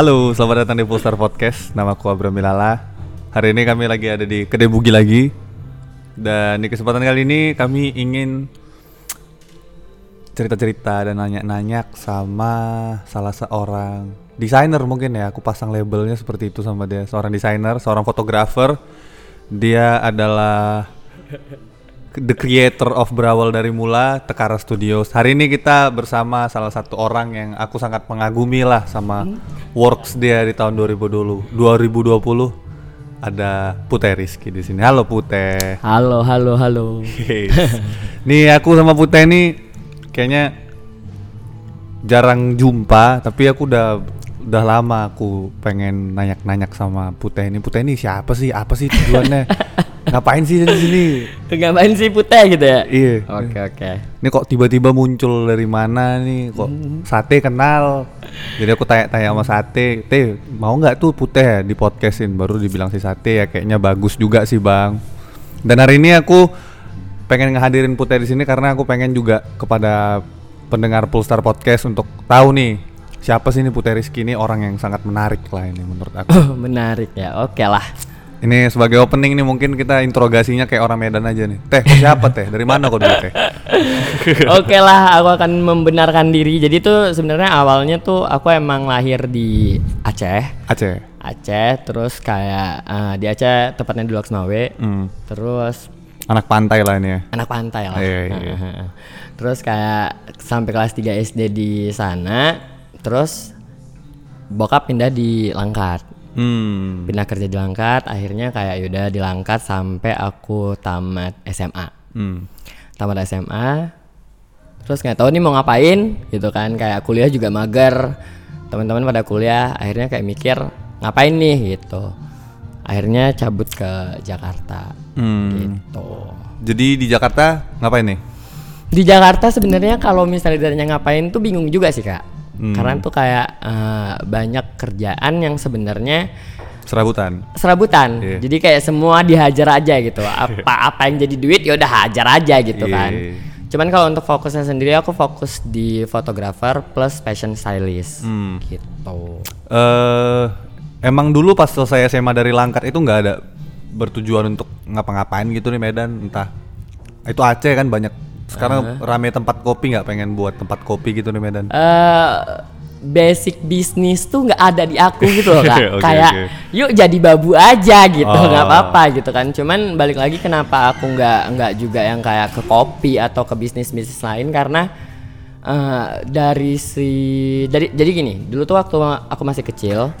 Halo, selamat datang di Pulsar Podcast. Nama aku Abram Bilala. Hari ini kami lagi ada di Kedai Bugi lagi. Dan di kesempatan kali ini kami ingin cerita-cerita dan nanya-nanya sama salah seorang desainer mungkin ya. Aku pasang labelnya seperti itu sama dia. Seorang desainer, seorang fotografer. Dia adalah the creator of Berawal dari Mula, Tekara Studios. Hari ini kita bersama salah satu orang yang aku sangat mengagumi lah sama works dia di tahun 2020. 2020 ada Putih Rizky di sini. Halo Putih. Halo, halo, halo. Yes. nih aku sama Putih nih kayaknya jarang jumpa, tapi aku udah udah lama aku pengen nanyak-nanyak sama Putih ini. Putih ini siapa sih? Apa sih tujuannya? Ngapain sih di sini? Ngapain sih putih gitu ya? Iya. Oke, oke. Ini kok tiba-tiba muncul dari mana nih? Kok sate kenal? Jadi aku tanya-tanya sama sate, teh mau nggak tuh putih ya di podcastin? Baru dibilang si sate ya kayaknya bagus juga sih bang. Dan hari ini aku pengen ngehadirin putih di sini karena aku pengen juga kepada pendengar Pulsar Podcast untuk tahu nih siapa sih ini Putih Rizky ini orang yang sangat menarik lah ini menurut aku. Menarik ya. Oke lah. Ini sebagai opening nih mungkin kita interogasinya kayak orang Medan aja nih. Teh, siapa teh? Dari mana kau dulu teh? Oke lah, aku akan membenarkan diri. Jadi tuh sebenarnya awalnya tuh aku emang lahir di Aceh. Aceh. Aceh, terus kayak eh, di Aceh tepatnya di Loksmawe. Hmm. Terus Anak pantai lah ini ya. anak pantai lah. Iya, iya, iya. Terus kayak sampai kelas 3 SD di sana, terus bokap pindah di Langkat. Hmm. Pindah kerja di Langkat, akhirnya kayak yaudah di Langkat sampai aku tamat SMA. Hmm. Tamat SMA, terus nggak tahu nih mau ngapain gitu kan, kayak kuliah juga mager. Teman-teman pada kuliah, akhirnya kayak mikir ngapain nih gitu. Akhirnya cabut ke Jakarta Hmm. gitu. Jadi di Jakarta ngapain nih? Di Jakarta sebenarnya kalau misalnya ditanya ngapain tuh bingung juga sih kak. Hmm. Karena tuh kayak eh, banyak kerjaan yang sebenarnya Serabutan. serabutan. Iya. Jadi kayak semua dihajar aja gitu. Apa apa yang jadi duit ya udah hajar aja gitu Iya. kan. Cuman kalau untuk fokusnya sendiri aku fokus di fotografer plus fashion stylist Hmm. gitu. Eh, emang dulu pas selesai SMA dari Langkat itu nggak ada bertujuan untuk ngapa-ngapain gitu nih Medan, entah itu Aceh kan banyak. Sekarang rame tempat kopi nggak pengen buat tempat kopi gitu nih Medan. eh basic bisnis tuh nggak ada di aku gitu loh kak Oke, kayak oke. yuk jadi babu aja gitu Oh. nggak apa-apa gitu kan cuman balik lagi kenapa aku nggak nggak juga yang kayak ke kopi atau ke bisnis bisnis lain karena eh, dari si dari jadi gini dulu tuh waktu aku masih kecil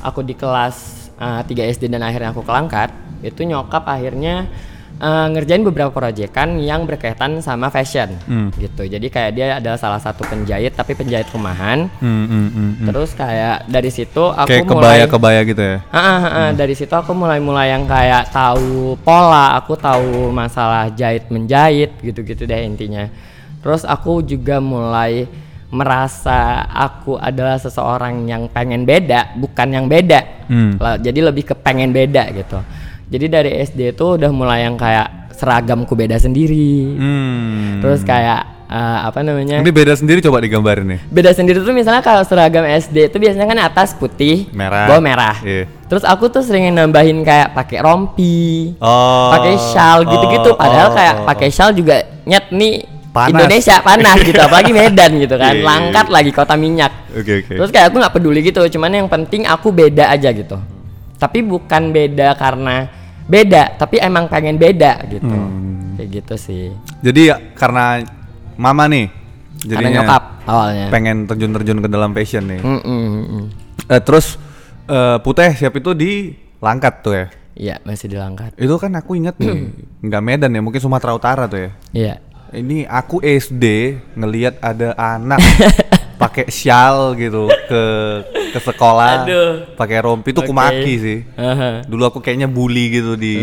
aku di kelas eh, 3 SD dan akhirnya aku kelangkat itu nyokap akhirnya eh, ngerjain beberapa proyekan yang berkaitan sama fashion Hmm. gitu jadi kayak dia adalah salah satu penjahit tapi penjahit rumahan Hmm, hmm, hmm, hmm. terus kayak dari situ aku Kayak mulai kebaya-kebaya gitu ya. Ah, ah, ah, ah. dari situ aku mulai-mulai yang kayak tahu pola, aku tahu masalah jahit menjahit gitu-gitu deh intinya. Terus aku juga mulai merasa aku adalah seseorang yang pengen beda, bukan yang beda. Hmm. Jadi lebih ke pengen beda gitu. Jadi dari SD itu udah mulai yang kayak seragamku beda sendiri. Hmm. Terus kayak eh, apa namanya? Ini beda sendiri coba digambarin nih. Beda sendiri tuh misalnya kalau seragam SD itu biasanya kan atas putih, Merah. bawah merah. Iya. Terus aku tuh sering nambahin kayak pakai rompi, Oh. pakai shawl gitu-gitu. oh, Padahal oh, kayak oh, pakai shawl juga nyet nih Panas. Indonesia panas gitu, apalagi Medan gitu kan, Iya, iya, langkat lagi kota minyak. Oke, oke. Terus kayak aku nggak peduli gitu, cuman yang penting aku beda aja gitu. Tapi bukan beda karena beda, tapi emang pengen beda gitu. Hmm. Kayak gitu sih. Jadi ya, karena mama nih jadinya nyokap awalnya. pengen terjun-terjun ke dalam fashion nih. Mm, mm, mm, mm. Eh, terus eh, Putih siap itu di Langkat tuh ya. Iya, masih dilangkat. Itu kan aku inget nih, nggak Medan ya, mungkin Sumatera Utara tuh ya. Iya. Ini aku SD ngelihat ada anak pakai shawl gitu ke ke sekolah, pakai rompi itu Oke. kumaki sih. Dulu aku kayaknya bully gitu di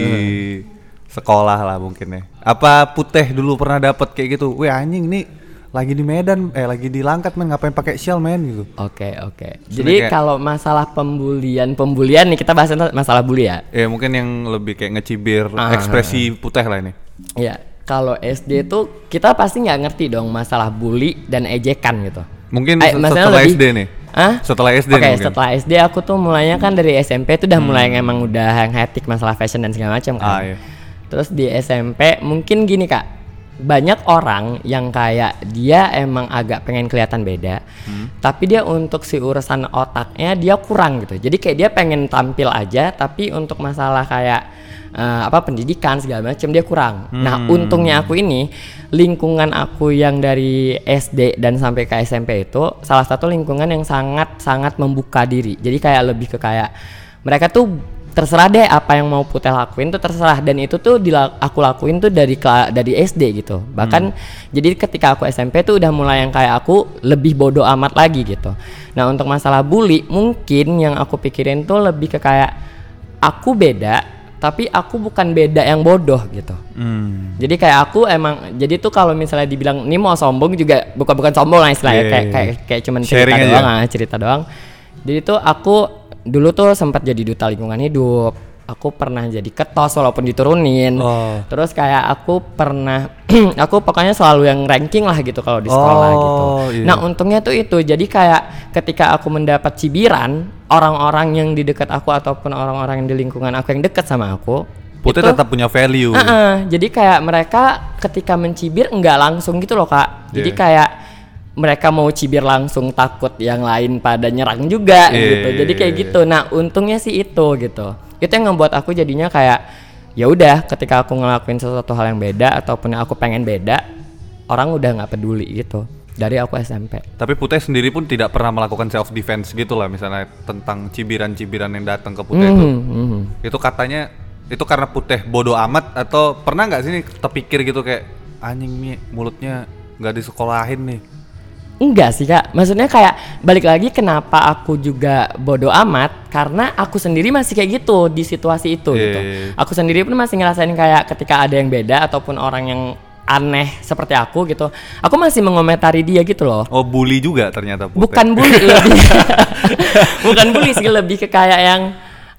sekolah lah mungkin ya. Apa Putih dulu pernah dapet kayak gitu? Weh anjing nih lagi di Medan, eh lagi di Langkat men ngapain pakai shawl men gitu. Oke oke. Sebenarnya Jadi kayak- kalau masalah pembulian pembulian nih kita bahas masalah bully ya. Ya mungkin yang lebih kayak ngecibir Ah. ekspresi Putih lah ini. Iya. Kalau SD tuh kita pasti nggak ngerti dong masalah bully dan ejekan gitu. Mungkin Eh, maksudnya setelah lebih- SD nih. Ah? Setelah SD Oke, setelah SD aku tuh mulainya kan dari SMP itu udah mulai yang emang udah yang hektik masalah fashion dan segala macam kan. Ah, iya. Terus di SMP mungkin gini kak, banyak orang yang kayak dia emang agak pengen kelihatan beda, Hmm. tapi dia untuk si urusan otaknya dia kurang gitu. Jadi kayak dia pengen tampil aja, tapi untuk masalah kayak eh, apa pendidikan segala macam dia kurang. Nah Hmm. untungnya aku ini lingkungan aku yang dari SD dan sampai ke SMP itu salah satu lingkungan yang sangat sangat membuka diri. Jadi kayak lebih ke kayak mereka tuh terserah deh apa yang mau Putih lakuin tuh terserah dan itu tuh dila- aku lakuin tuh dari dari SD gitu bahkan jadi ketika aku SMP tuh udah mulai yang kayak aku lebih bodoh amat lagi gitu nah untuk masalah bully mungkin yang aku pikirin tuh lebih ke kayak aku beda tapi aku bukan beda yang bodoh gitu Hmm. jadi kayak aku emang jadi tuh kalau misalnya dibilang ini mau sombong juga bukan bukan sombong lah istilahnya Iya, kayak iya, kayak iya. kayak cuman cerita Sharing aja. doang ah, cerita doang. Jadi tuh aku dulu tuh sempat jadi duta lingkungan hidup. Aku pernah jadi ketos walaupun diturunin. Oh. Terus kayak aku pernah aku pokoknya selalu yang ranking lah gitu kalau di sekolah Oh, gitu. iya. Nah, untungnya tuh itu. Jadi kayak ketika aku mendapat cibiran orang-orang yang di dekat aku ataupun orang-orang yang di lingkungan aku yang dekat sama aku, Putih itu- tetap punya value. Heeh, jadi kayak mereka ketika mencibir nggak langsung gitu loh kak. Jadi Iya. kayak mereka mau cibir langsung takut yang lain pada nyerang juga Iya, gitu. iya, Jadi kayak iya. gitu. Nah untungnya sih itu gitu. Itu yang ngebuat aku jadinya kayak ya udah ketika aku ngelakuin sesuatu hal yang beda ataupun aku pengen beda orang udah nggak peduli gitu dari aku SMP. Tapi Putih sendiri pun tidak pernah melakukan self defense gitu lah misalnya tentang cibiran-cibiran yang datang ke Putih itu. Mhm, mhm. Itu katanya itu karena Putih bodoh amat atau pernah nggak sih nih terpikir gitu kayak anjing nih mulutnya nggak disekolahin nih. Enggak sih kak, maksudnya kayak balik lagi kenapa aku juga bodoh amat karena aku sendiri masih kayak gitu di situasi itu gitu. Iya. Aku sendiri pun masih ngerasain kayak ketika ada yang beda ataupun orang yang aneh seperti aku gitu, aku masih mengomentari dia gitu loh. Oh bully juga ternyata Putih. Bukan bully lebih, bukan bully sih lebih ke kayak yang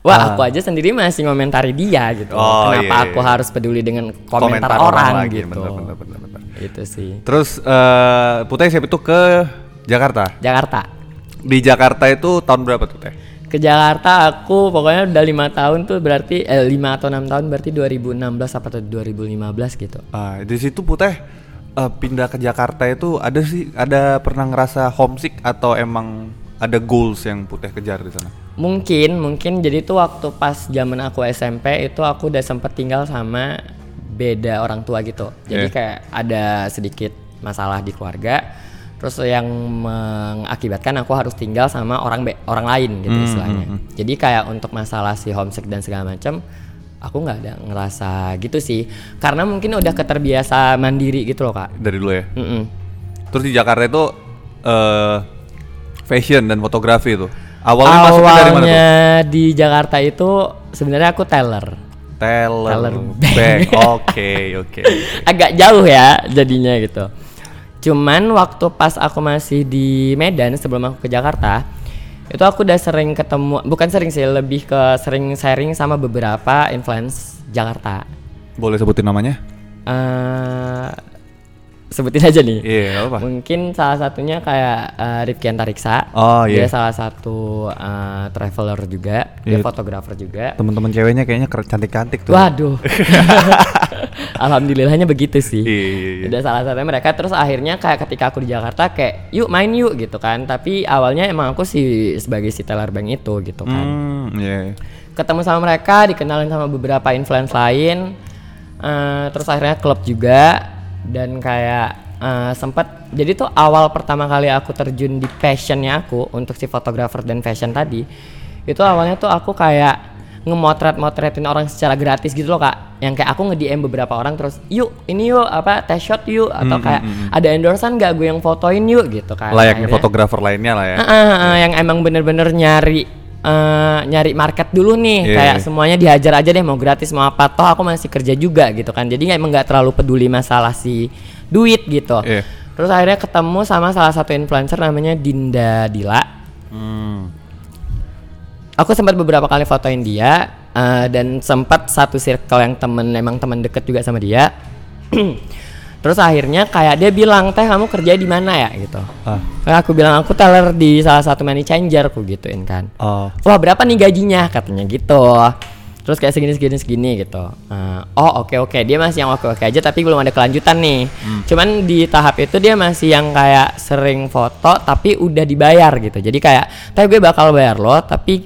Wah, Ah. aku aja sendiri masih ngomentari dia gitu. Oh, Kenapa iya, aku iya. harus peduli dengan komentar, orang, lagi, gitu. bener, bener, bener, bener. Itu sih. Terus eh Putih siap itu ke Jakarta. Jakarta. Di Jakarta itu tahun berapa tuh Teh? ke Jakarta aku pokoknya udah lima tahun tuh berarti eh, lima atau enam tahun berarti 2016 apa atau 2015 gitu Ah, di situ Putih eh, pindah ke Jakarta itu ada sih ada pernah ngerasa homesick atau emang ada goals yang Putih kejar di sana? mungkin mungkin jadi tuh waktu pas zaman aku SMP itu aku udah sempet tinggal sama beda orang tua gitu jadi Iya. kayak ada sedikit masalah di keluarga terus yang mengakibatkan aku harus tinggal sama orang be- orang lain gitu Hmm, istilahnya hmm, jadi kayak untuk masalah si homesick dan segala macam aku nggak ada ngerasa gitu sih karena mungkin udah keterbiasa mandiri gitu loh kak Dari dulu ya. Mm-mm. Terus di Jakarta itu eh fashion dan fotografi itu. Awalnya masuknya dari mana tuh? Awalnya di Jakarta itu sebenarnya aku teller. Teller, Teller bank. Oke, oke. Agak jauh ya jadinya gitu. Cuman waktu pas aku masih di Medan sebelum aku ke Jakarta, itu aku udah sering ketemu, bukan sering sih, lebih ke sering sharing sama beberapa influence Jakarta. Boleh sebutin namanya? eh sebutin aja nih. Iya, nggak apa. Mungkin salah satunya kayak eh, Rifki Antariksa. Oh, iya. Dia salah satu eh, traveler juga, dia Iya. fotografer juga. Teman-teman ceweknya kayaknya cantik-cantik tuh. Waduh. Alhamdulillahnya begitu sih. Iya, iya, iya. Udah salah satunya mereka terus akhirnya kayak ketika aku di Jakarta kayak yuk main yuk gitu kan. Tapi awalnya emang aku sih sebagai si teller bank itu gitu kan. Hmm, iya. Ketemu sama mereka, dikenalin sama beberapa influence lain. eh, terus akhirnya klub juga dan kayak eh, sempat jadi tuh awal pertama kali aku terjun di passionnya aku untuk si fotografer dan fashion tadi itu awalnya tuh aku kayak ngemotret-motretin orang secara gratis gitu loh kak yang kayak aku nge-DM beberapa orang terus yuk ini yuk apa test shot yuk atau Hmm, kayak hmm, hmm. ada endorsean gak gue yang fotoin yuk gitu kan Layaknya Akhirnya- fotografer lainnya lah ya. Ah, ah, ah, yang emang bener-bener nyari eh, nyari market dulu nih Iya. kayak semuanya dihajar aja deh mau gratis mau apa toh aku masih kerja juga gitu kan jadi emang nggak terlalu peduli masalah si duit gitu Iya. terus akhirnya ketemu sama salah satu influencer namanya Dinda Dila Hmm. aku sempat beberapa kali fotoin dia eh, dan sempat satu circle yang temen emang temen deket juga sama dia terus akhirnya kayak dia bilang teh kamu kerja di mana ya? Gitu. Ah. Kayak aku bilang aku teller di salah satu money changer aku gituin kan. Oh. wah berapa nih gajinya? Katanya gitu. Terus kayak segini segini segini gitu. Eh, oh oke oke. Dia masih yang oke oke aja tapi belum ada kelanjutan nih. Cuman di tahap itu dia masih yang kayak sering foto tapi udah dibayar gitu. Jadi kayak tapi gue bakal bayar lo tapi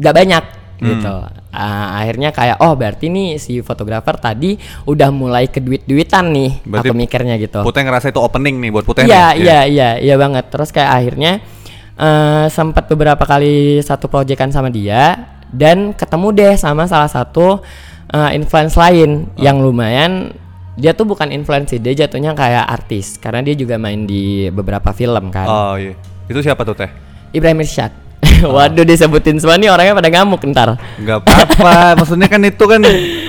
gak banyak gitu Ah, akhirnya kayak oh berarti nih si fotografer tadi udah mulai ke duit duitan nih Berarti aku mikirnya gitu Putih ngerasa itu opening nih buat Putih Iya nih. iya iya iya banget. Terus kayak akhirnya eh sempat beberapa kali satu proyekan sama dia dan ketemu deh sama salah satu eh, influence lain yang lumayan dia tuh bukan influence sih, dia jatuhnya kayak artis karena dia juga main di beberapa film kan. Oh iya. Itu siapa tuh Teh? Ibrahim Irsyad. Waduh disebutin semua nih orangnya pada ngamuk ntar. Gak apa-apa, maksudnya kan itu kan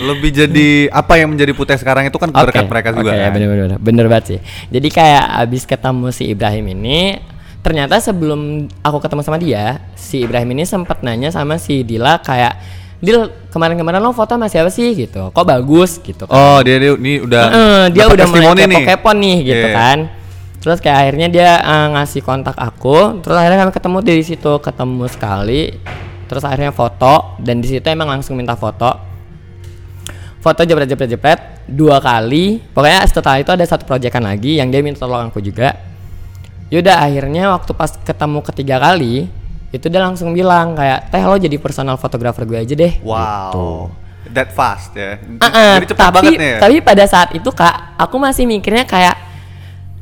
lebih jadi apa yang menjadi Putih sekarang itu kan berkat Oke, mereka juga Oke, kan. bener, bener, bener, bener banget sih. Jadi kayak abis ketemu si Ibrahim ini, ternyata sebelum aku ketemu sama dia, si Ibrahim ini sempat nanya sama si Dila kayak, Dil kemarin-kemarin lo foto sama siapa sih gitu? Kok bagus gitu kan? Oh, dia dia ini udah Heeh, dia udah mulai testimoni nih. kepo-kepo nih gitu Iya. kan. Terus kayak akhirnya dia eh, ngasih kontak aku, terus akhirnya kami ketemu dari situ, ketemu sekali. Terus akhirnya foto dan di situ emang langsung minta foto. Foto jepret jepret jepret dua kali. Pokoknya setelah itu ada satu proyekan lagi yang dia minta tolong aku juga. Yaudah akhirnya waktu pas ketemu ketiga kali itu dia langsung bilang kayak teh lo jadi personal fotografer gue aja deh. Wow. That fast ya. Ah, ah, Jadi cepat tapi banget nih. ya? tapi pada saat itu kak aku masih mikirnya kayak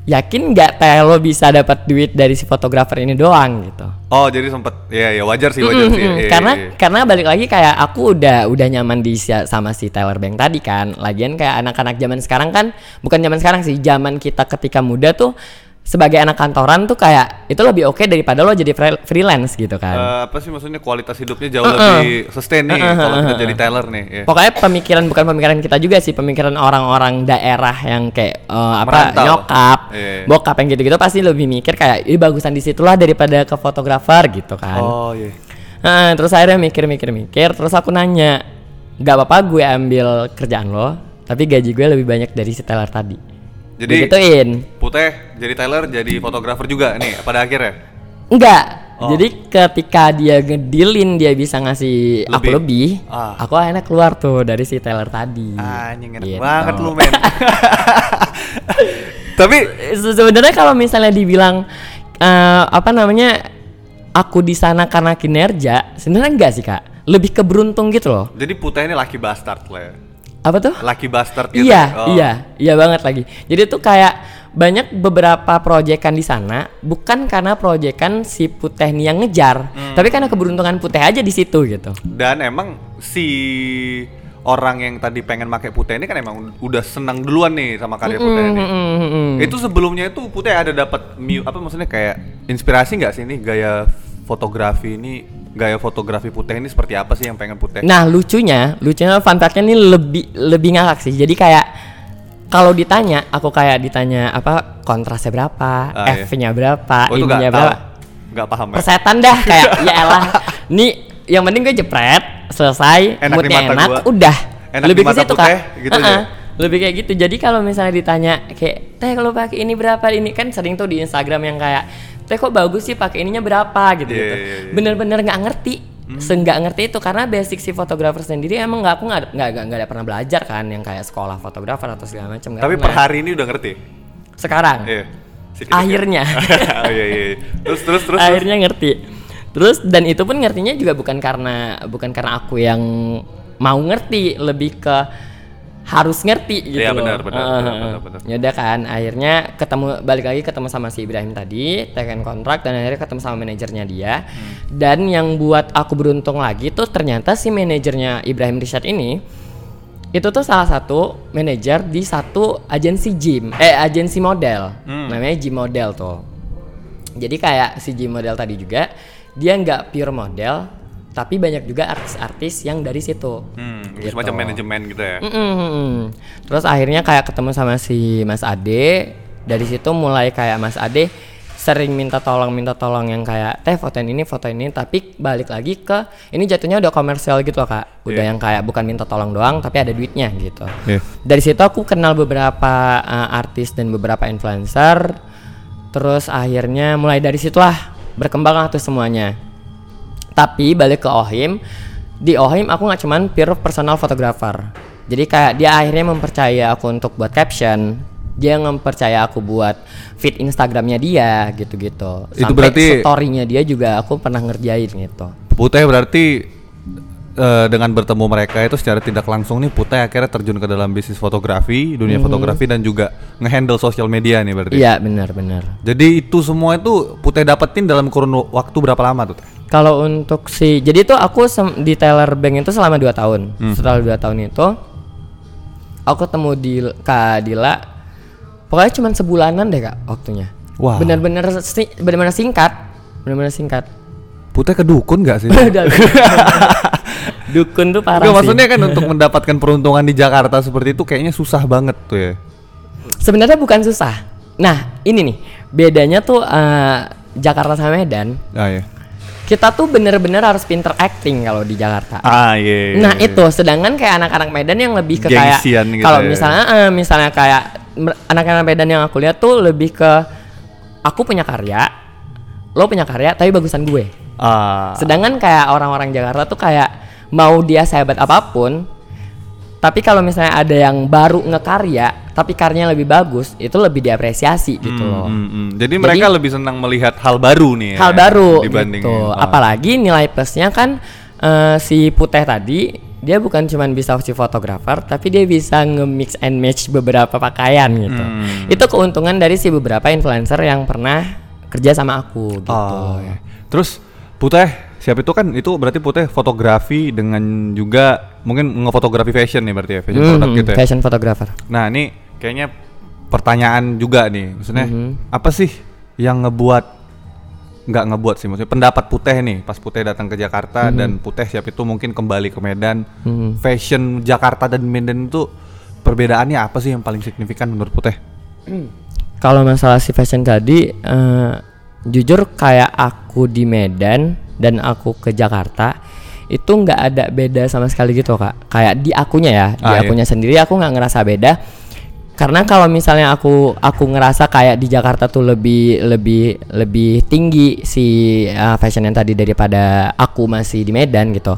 yakin nggak teh lo bisa dapat duit dari si fotografer ini doang gitu Oh, jadi sempet ya ya wajar sih wajar sih. Mm-mm, Iya, karena iya, iya. karena balik lagi kayak aku udah udah nyaman di si- sama si Tyler Bank tadi kan lagian kayak anak-anak zaman sekarang kan bukan zaman sekarang sih zaman kita ketika muda tuh sebagai anak kantoran tuh kayak itu lebih oke daripada lo jadi fre- freelance gitu kan Eh, apa sih maksudnya kualitas hidupnya jauh lebih sustain nih kalau kita jadi Taylor nih ya. Pokoknya pemikiran bukan pemikiran kita juga sih, pemikiran orang-orang daerah yang kayak eh, apa Merantau. nyokap, Iya. bokap yang gitu-gitu pasti lebih mikir kayak ini bagusan di situlah daripada ke fotografer gitu kan. Oh iya. Nah, terus akhirnya mikir-mikir-mikir, terus aku nanya, nggak apa-apa gue ambil kerjaan lo, tapi gaji gue lebih banyak dari si Taylor tadi. Jadi Digituin. Putih jadi Taylor jadi fotografer juga nih pada akhirnya. Enggak. Oh. Jadi ketika dia ngedilin dia bisa ngasih Lebih. aku lebih, Ah. aku akhirnya keluar tuh dari si Taylor tadi. Anjing enak Gitu. banget lu men. Tapi Se- sebenarnya kalau misalnya dibilang eh, apa namanya aku di sana karena kinerja sebenarnya enggak sih kak lebih keberuntung gitu loh jadi Putih ini laki bastard lah ya. Apa tuh Laki bastard gitu. iya Oh. iya iya banget lagi jadi tuh kayak banyak beberapa proyekan di sana bukan karena proyekan si putih nih yang ngejar Hmm. tapi karena keberuntungan putih aja di situ gitu Dan emang si orang yang tadi pengen pakai Putih ini kan emang udah senang duluan nih sama karya Putih ini. Itu sebelumnya itu Putih ada dapat apa maksudnya kayak inspirasi nggak sih ini gaya fotografi ini gaya fotografi Putih ini seperti apa sih yang pengen Putih? Nah lucunya, lucunya fun fact-nya ini lebih lebih ngakak sih. Jadi kayak kalau ditanya, aku kayak ditanya apa kontrasnya berapa, Ah, iya. F-nya berapa, Oh, ininya berapa, Nggak paham ya? persetan dah kayak ya elah. Nih yang penting gue jepret, selesai, Enak moodnya enak, gua. udah. Enak lebih ke situ kak. gitu Heeh. aja. Lebih kayak gitu. Jadi kalau misalnya ditanya kayak teh kalau pakai ini berapa ini kan sering tuh di Instagram yang kayak teh kok bagus sih pakai ininya berapa gitu gitu. Iya, iya, iya. Bener-bener nggak ngerti. Seenggak ngerti itu karena basic si fotografer sendiri emang nggak aku nggak nggak nggak- pernah belajar kan yang kayak sekolah fotografer atau segala macam. Tapi per hari ini udah ngerti. sekarang Iya. Sedikit. akhirnya oh iya iya. iya. Terus terus terus. terus. akhirnya ngerti terus dan itu pun ngertinya juga bukan karena bukan karena aku yang mau ngerti lebih ke harus ngerti gitu Iya, benar, benar, Eh, benar, benar, benar. Yaudah kan akhirnya ketemu balik lagi ketemu sama si Ibrahim tadi tekan kontrak dan akhirnya ketemu sama manajernya dia Hmm. dan yang buat aku beruntung lagi tuh ternyata si manajernya Ibrahim Rishad ini itu tuh salah satu manajer di satu agensi gym eh agensi model Hmm. namanya gym model tuh jadi kayak si gym model tadi juga dia nggak pure model tapi banyak juga artis-artis yang dari situ Hmm, Gitu. semacam manajemen gitu ya. Mm-mm. Terus akhirnya kayak ketemu sama si Mas Ade. Dari situ mulai kayak Mas Ade sering minta tolong minta tolong yang kayak teh fotoin ini fotoin ini tapi balik lagi ke ini jatuhnya udah komersial gitu loh kak udah Iya. yang kayak bukan minta tolong doang tapi ada duitnya gitu Iya. dari situ aku kenal beberapa uh, artis dan beberapa influencer terus akhirnya mulai dari situlah berkembang lah tuh semuanya tapi balik ke Ohim di Ohim aku nggak cuman pure personal photographer jadi kayak dia akhirnya mempercaya aku untuk buat caption dia mempercaya aku buat feed Instagramnya dia gitu-gitu Itu Sampai berarti- storynya dia juga aku pernah ngerjain gitu Putih berarti eh, dengan bertemu mereka itu secara tidak langsung nih Putih akhirnya terjun ke dalam bisnis fotografi, dunia fotografi dan juga ngehandle sosial media nih berarti. Iya benar-benar Jadi itu semua itu Putih dapetin dalam kurun waktu berapa lama tuh? Teh? Kalau untuk si jadi tuh aku di Taylor Bank itu selama 2 tahun. Setelah 2 tahun itu aku ketemu di Kak Dila. Pokoknya cuma sebulanan deh Kak waktunya. Wah. Bener-bener si- bener-bener singkat. Bener-bener singkat. Putih ke dukun gak sih? Dukun tuh parah Nggak, sih. maksudnya kan untuk mendapatkan peruntungan di Jakarta seperti itu kayaknya susah banget tuh ya. Sebenarnya bukan susah. Nah, ini nih bedanya tuh eh, Jakarta sama Medan. Ah ya. Kita tuh bener-bener harus pinter acting kalau di Jakarta. Ah iya. Nah itu, sedangkan kayak anak-anak Medan yang lebih ke kayak gitu kalau ya. misalnya eh, misalnya kayak anak-anak Medan yang aku lihat tuh lebih ke aku punya karya, lo punya karya tapi bagusan gue. Ah. Sedangkan kayak orang-orang Jakarta tuh kayak mau dia sehebat apa pun, tapi kalau misalnya ada yang baru ngekarya tapi karyanya lebih bagus, itu lebih diapresiasi gitu loh. Hmm, hmm. Jadi mereka lebih senang melihat hal baru nih. ya, hal baru dibanding gitu. Ah. Apalagi nilai plusnya kan eh, si Putih tadi dia bukan cuman bisa si fotografer tapi dia bisa nge-mix and match beberapa pakaian gitu. Hmm. Itu keuntungan dari si beberapa influencer yang pernah kerja sama aku gitu. Oh, iya. Terus Putih siapa itu kan itu berarti Putih fotografi dengan juga mungkin ngefotografi fashion nih berarti ya fashion product Mhm, gitu ya. Fashion photographer. Nah ini kayaknya pertanyaan juga nih maksudnya Mhm. apa sih yang ngebuat nggak ngebuat sih maksudnya pendapat Putih nih pas Putih datang ke Jakarta Mhm. dan Putih siap itu mungkin kembali ke Medan fashion Jakarta dan Medan itu perbedaannya apa sih yang paling signifikan menurut Putih? Kalau masalah si fashion tadi, eh, jujur kayak aku di Medan dan aku ke Jakarta itu nggak ada beda sama sekali gitu kak. Kayak di akunya ya, di Ah, iya. akunya sendiri aku nggak ngerasa beda. Karena kalau misalnya aku aku ngerasa kayak di Jakarta tuh lebih lebih lebih tinggi si eh, fashion yang tadi daripada aku masih di Medan gitu.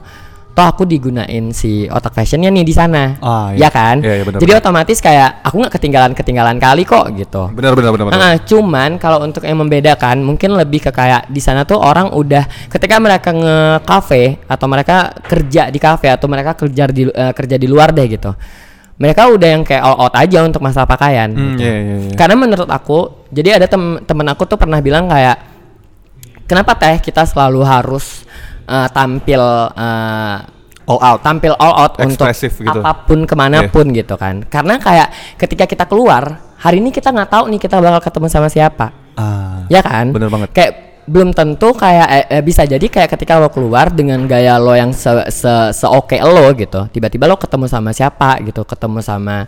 Toh aku digunain si otak fashionnya nih di sana, Ah, iya. ya kan? Iya, iya, benar, Jadi benar. otomatis kayak aku nggak ketinggalan ketinggalan kali kok gitu. Benar benar benar. benar. Ah, cuman kalau untuk yang membedakan mungkin lebih ke kayak di sana tuh orang udah ketika mereka nge cafe atau mereka kerja di cafe atau mereka kerja di eh, kerja di luar deh gitu. Mereka udah yang kayak all out aja untuk masalah pakaian. Hmm, gitu. iya, iya, iya. Karena menurut aku, jadi ada tem temen aku tuh pernah bilang kayak kenapa teh kita selalu harus eh, tampil eh, All out. tampil all out untuk Ekspresif gitu. apa pun ke mana pun gitu kan karena kayak ketika kita keluar hari ini kita nggak tahu nih kita bakal ketemu sama siapa Ah. ya kan Bener banget. kayak belum tentu kayak eh, eh, bisa jadi kayak ketika lo keluar dengan gaya lo yang se se, seoke lo gitu tiba-tiba lo ketemu sama siapa gitu ketemu sama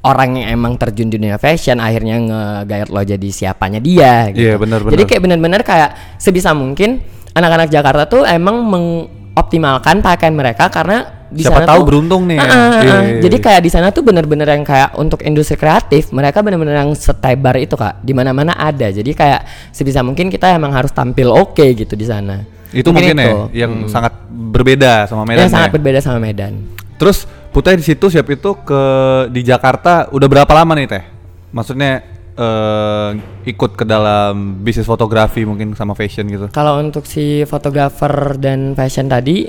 orang yang emang terjun di dunia fashion akhirnya ngegayat lo jadi siapanya dia gitu. Iya, benar, jadi benar. kayak bener-bener kayak sebisa mungkin anak-anak Jakarta tuh emang mengoptimalkan pakaian mereka karena di Siapa sana tahu tuh- beruntung nih ya. Ah, ah, ah. Iya, iya, Jadi iya. kayak di sana tuh bener-bener yang kayak untuk industri kreatif mereka bener-bener yang setebar itu kak. Di mana-mana ada. Jadi kayak sebisa mungkin kita emang harus tampil oke gitu di sana. Itu mungkin, ya yang sangat berbeda sama Medan. yang sangat ya. berbeda sama Medan. Terus Putih di situ siap itu ke di Jakarta udah berapa lama nih Teh? Maksudnya eh, ikut ke dalam bisnis fotografi mungkin sama fashion gitu. Kalau untuk si fotografer dan fashion tadi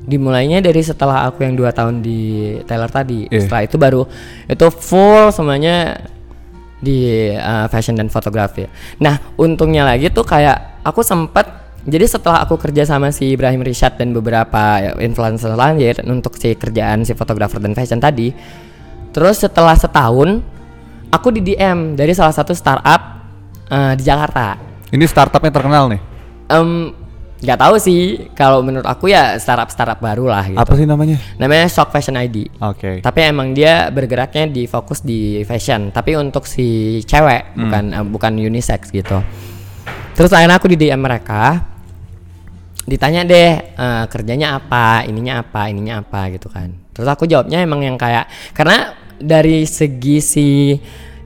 dimulainya dari setelah aku yang dua tahun di Taylor tadi. Iya. Setelah itu baru itu full semuanya di uh, fashion dan fotografi. Nah, untungnya lagi tuh kayak aku sempet jadi setelah aku kerja sama si Ibrahim Rishad dan beberapa influencer lain ya, untuk si kerjaan si fotografer dan fashion tadi, terus setelah setahun aku di DM dari salah satu startup uh, di Jakarta. Ini startupnya terkenal nih. Em, nggak tahu sih kalau menurut aku ya startup startup baru lah gitu Apa sih namanya? namanya Shock Fashion ID Oke. tapi emang dia bergeraknya di fokus di fashion tapi untuk si cewek bukan eh, bukan unisex gitu terus akhirnya aku di DM mereka ditanya deh eh, kerjanya apa ininya apa ininya apa gitu kan terus aku jawabnya emang yang kayak karena dari segi si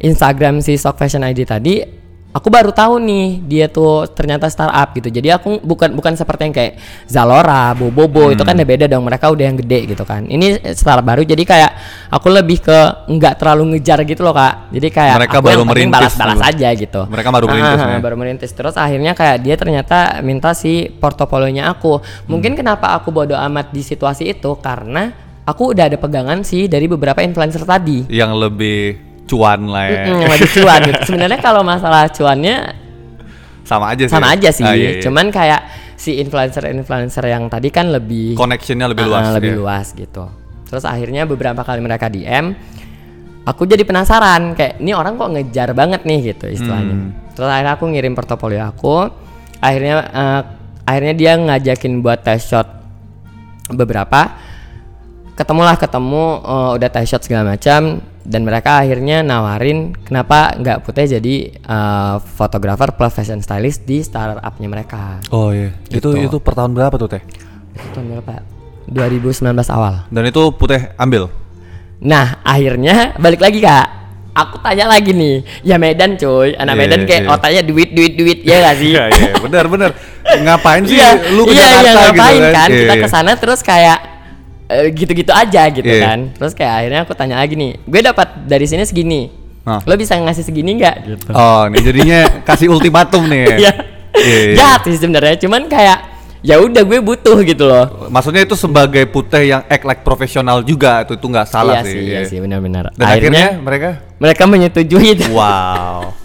Instagram si Stock Fashion ID tadi aku baru tahu nih dia tuh ternyata startup gitu. Jadi aku bukan bukan seperti yang kayak Zalora, Bobobo itu kan udah beda dong mereka udah yang gede gitu kan. Ini startup baru jadi kayak aku lebih ke nggak terlalu ngejar gitu loh kak. Jadi kayak Mereka aku baru yang merintis balas-balas aja gitu. Mereka baru Ah, merintis ah, ya? baru merintis. Terus akhirnya kayak dia ternyata minta si portofolionya aku. Mungkin kenapa aku bodoh amat di situasi itu? Karena aku udah ada pegangan sih dari beberapa influencer tadi Yang lebih cuan lah ya. Mm, yang lebih cuan gitu sebenarnya kalau masalah cuannya Sama aja sih. sama aja sih Ah, iya, iya. cuman kayak si influencer-influencer yang tadi kan lebih Connectionnya lebih Ah, luas. lebih ya. luas gitu terus akhirnya beberapa kali mereka DM aku jadi penasaran kayak ini orang kok ngejar banget nih gitu istilahnya Hmm. terus akhirnya aku ngirim portofolio aku akhirnya eh, akhirnya dia ngajakin buat test shot beberapa ketemulah ketemu eh, udah test shot segala macam dan mereka akhirnya nawarin kenapa nggak putih jadi eh, fotografer plus fashion stylist di startupnya mereka Oh iya. Itu Gitu. itu per tahun berapa tuh teh? itu tahun berapa 2019 awal Dan itu putih ambil. Nah akhirnya balik lagi kak Aku tanya lagi nih Ya Medan cuy Anak Iya, Medan kayak iya. otaknya duit duit duit Ya gak sih Iya iya benar benar. Ngapain sih Iya lu ke iya, Jakarta iya, ngapain gitu kan Iya, Kita iya. ke sana terus kayak Gitu-gitu aja gitu Iya. kan Terus kayak akhirnya aku tanya lagi nih Gue dapat dari sini segini Hah. Lo bisa ngasih segini nggak gitu Oh, nih jadinya kasih ultimatum nih. ya? Iya Iya, iya. Jahat sih sebenarnya Cuman kayak ya udah gue butuh gitu loh Maksudnya itu sebagai putih yang act like profesional juga itu itu nggak salah Iya sih. sih Iya sih benar-benar Dan akhirnya, mereka mereka menyetujui itu wow.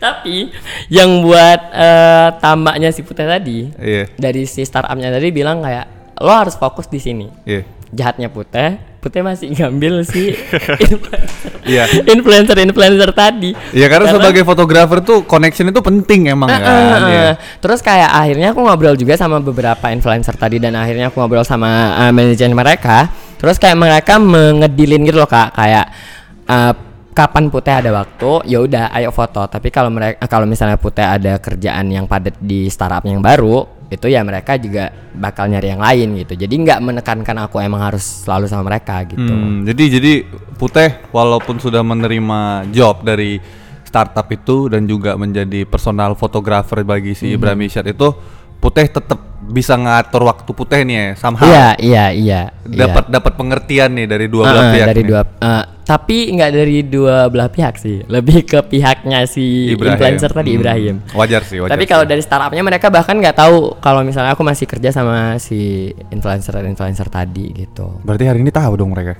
Tapi yang buat eh, tambaknya si Putih tadi Iya. dari si startupnya tadi bilang kayak lo harus fokus di sini. Iya. Jahatnya Putih, Putih masih ngambil si influencer Iya. influencer influencer tadi. Iya karena, sebagai fotografer tuh connection itu penting emang Eh, kan. eh, Iya. eh. Terus kayak akhirnya aku ngobrol juga sama beberapa influencer tadi dan akhirnya aku ngobrol sama eh, manajer mereka. Terus kayak mereka mengedilin gitu loh kak, kayak eh, kapan putih ada waktu, ya udah ayo foto. Tapi kalau mereka kalau misalnya putih ada kerjaan yang padat di startup yang baru, itu ya mereka juga bakal nyari yang lain gitu. Jadi nggak menekankan aku emang harus selalu sama mereka gitu. Hmm, jadi jadi putih walaupun sudah menerima job dari startup itu dan juga menjadi personal fotografer bagi si Hmm. Ibrahim Isyad itu putih tetap bisa ngatur waktu putih nih ya somehow. Iya iya iya. iya. Dapat dapat pengertian nih dari dua Ah, belah pihak. dari nih. dua eh, tapi nggak dari dua belah pihak sih lebih ke pihaknya si Ibrahim. influencer tadi Hmm, Ibrahim Wajar sih, wajar. tapi kalau dari startupnya mereka bahkan nggak tahu kalau misalnya aku masih kerja sama si influencer influencer tadi gitu Berarti hari ini tahu dong mereka.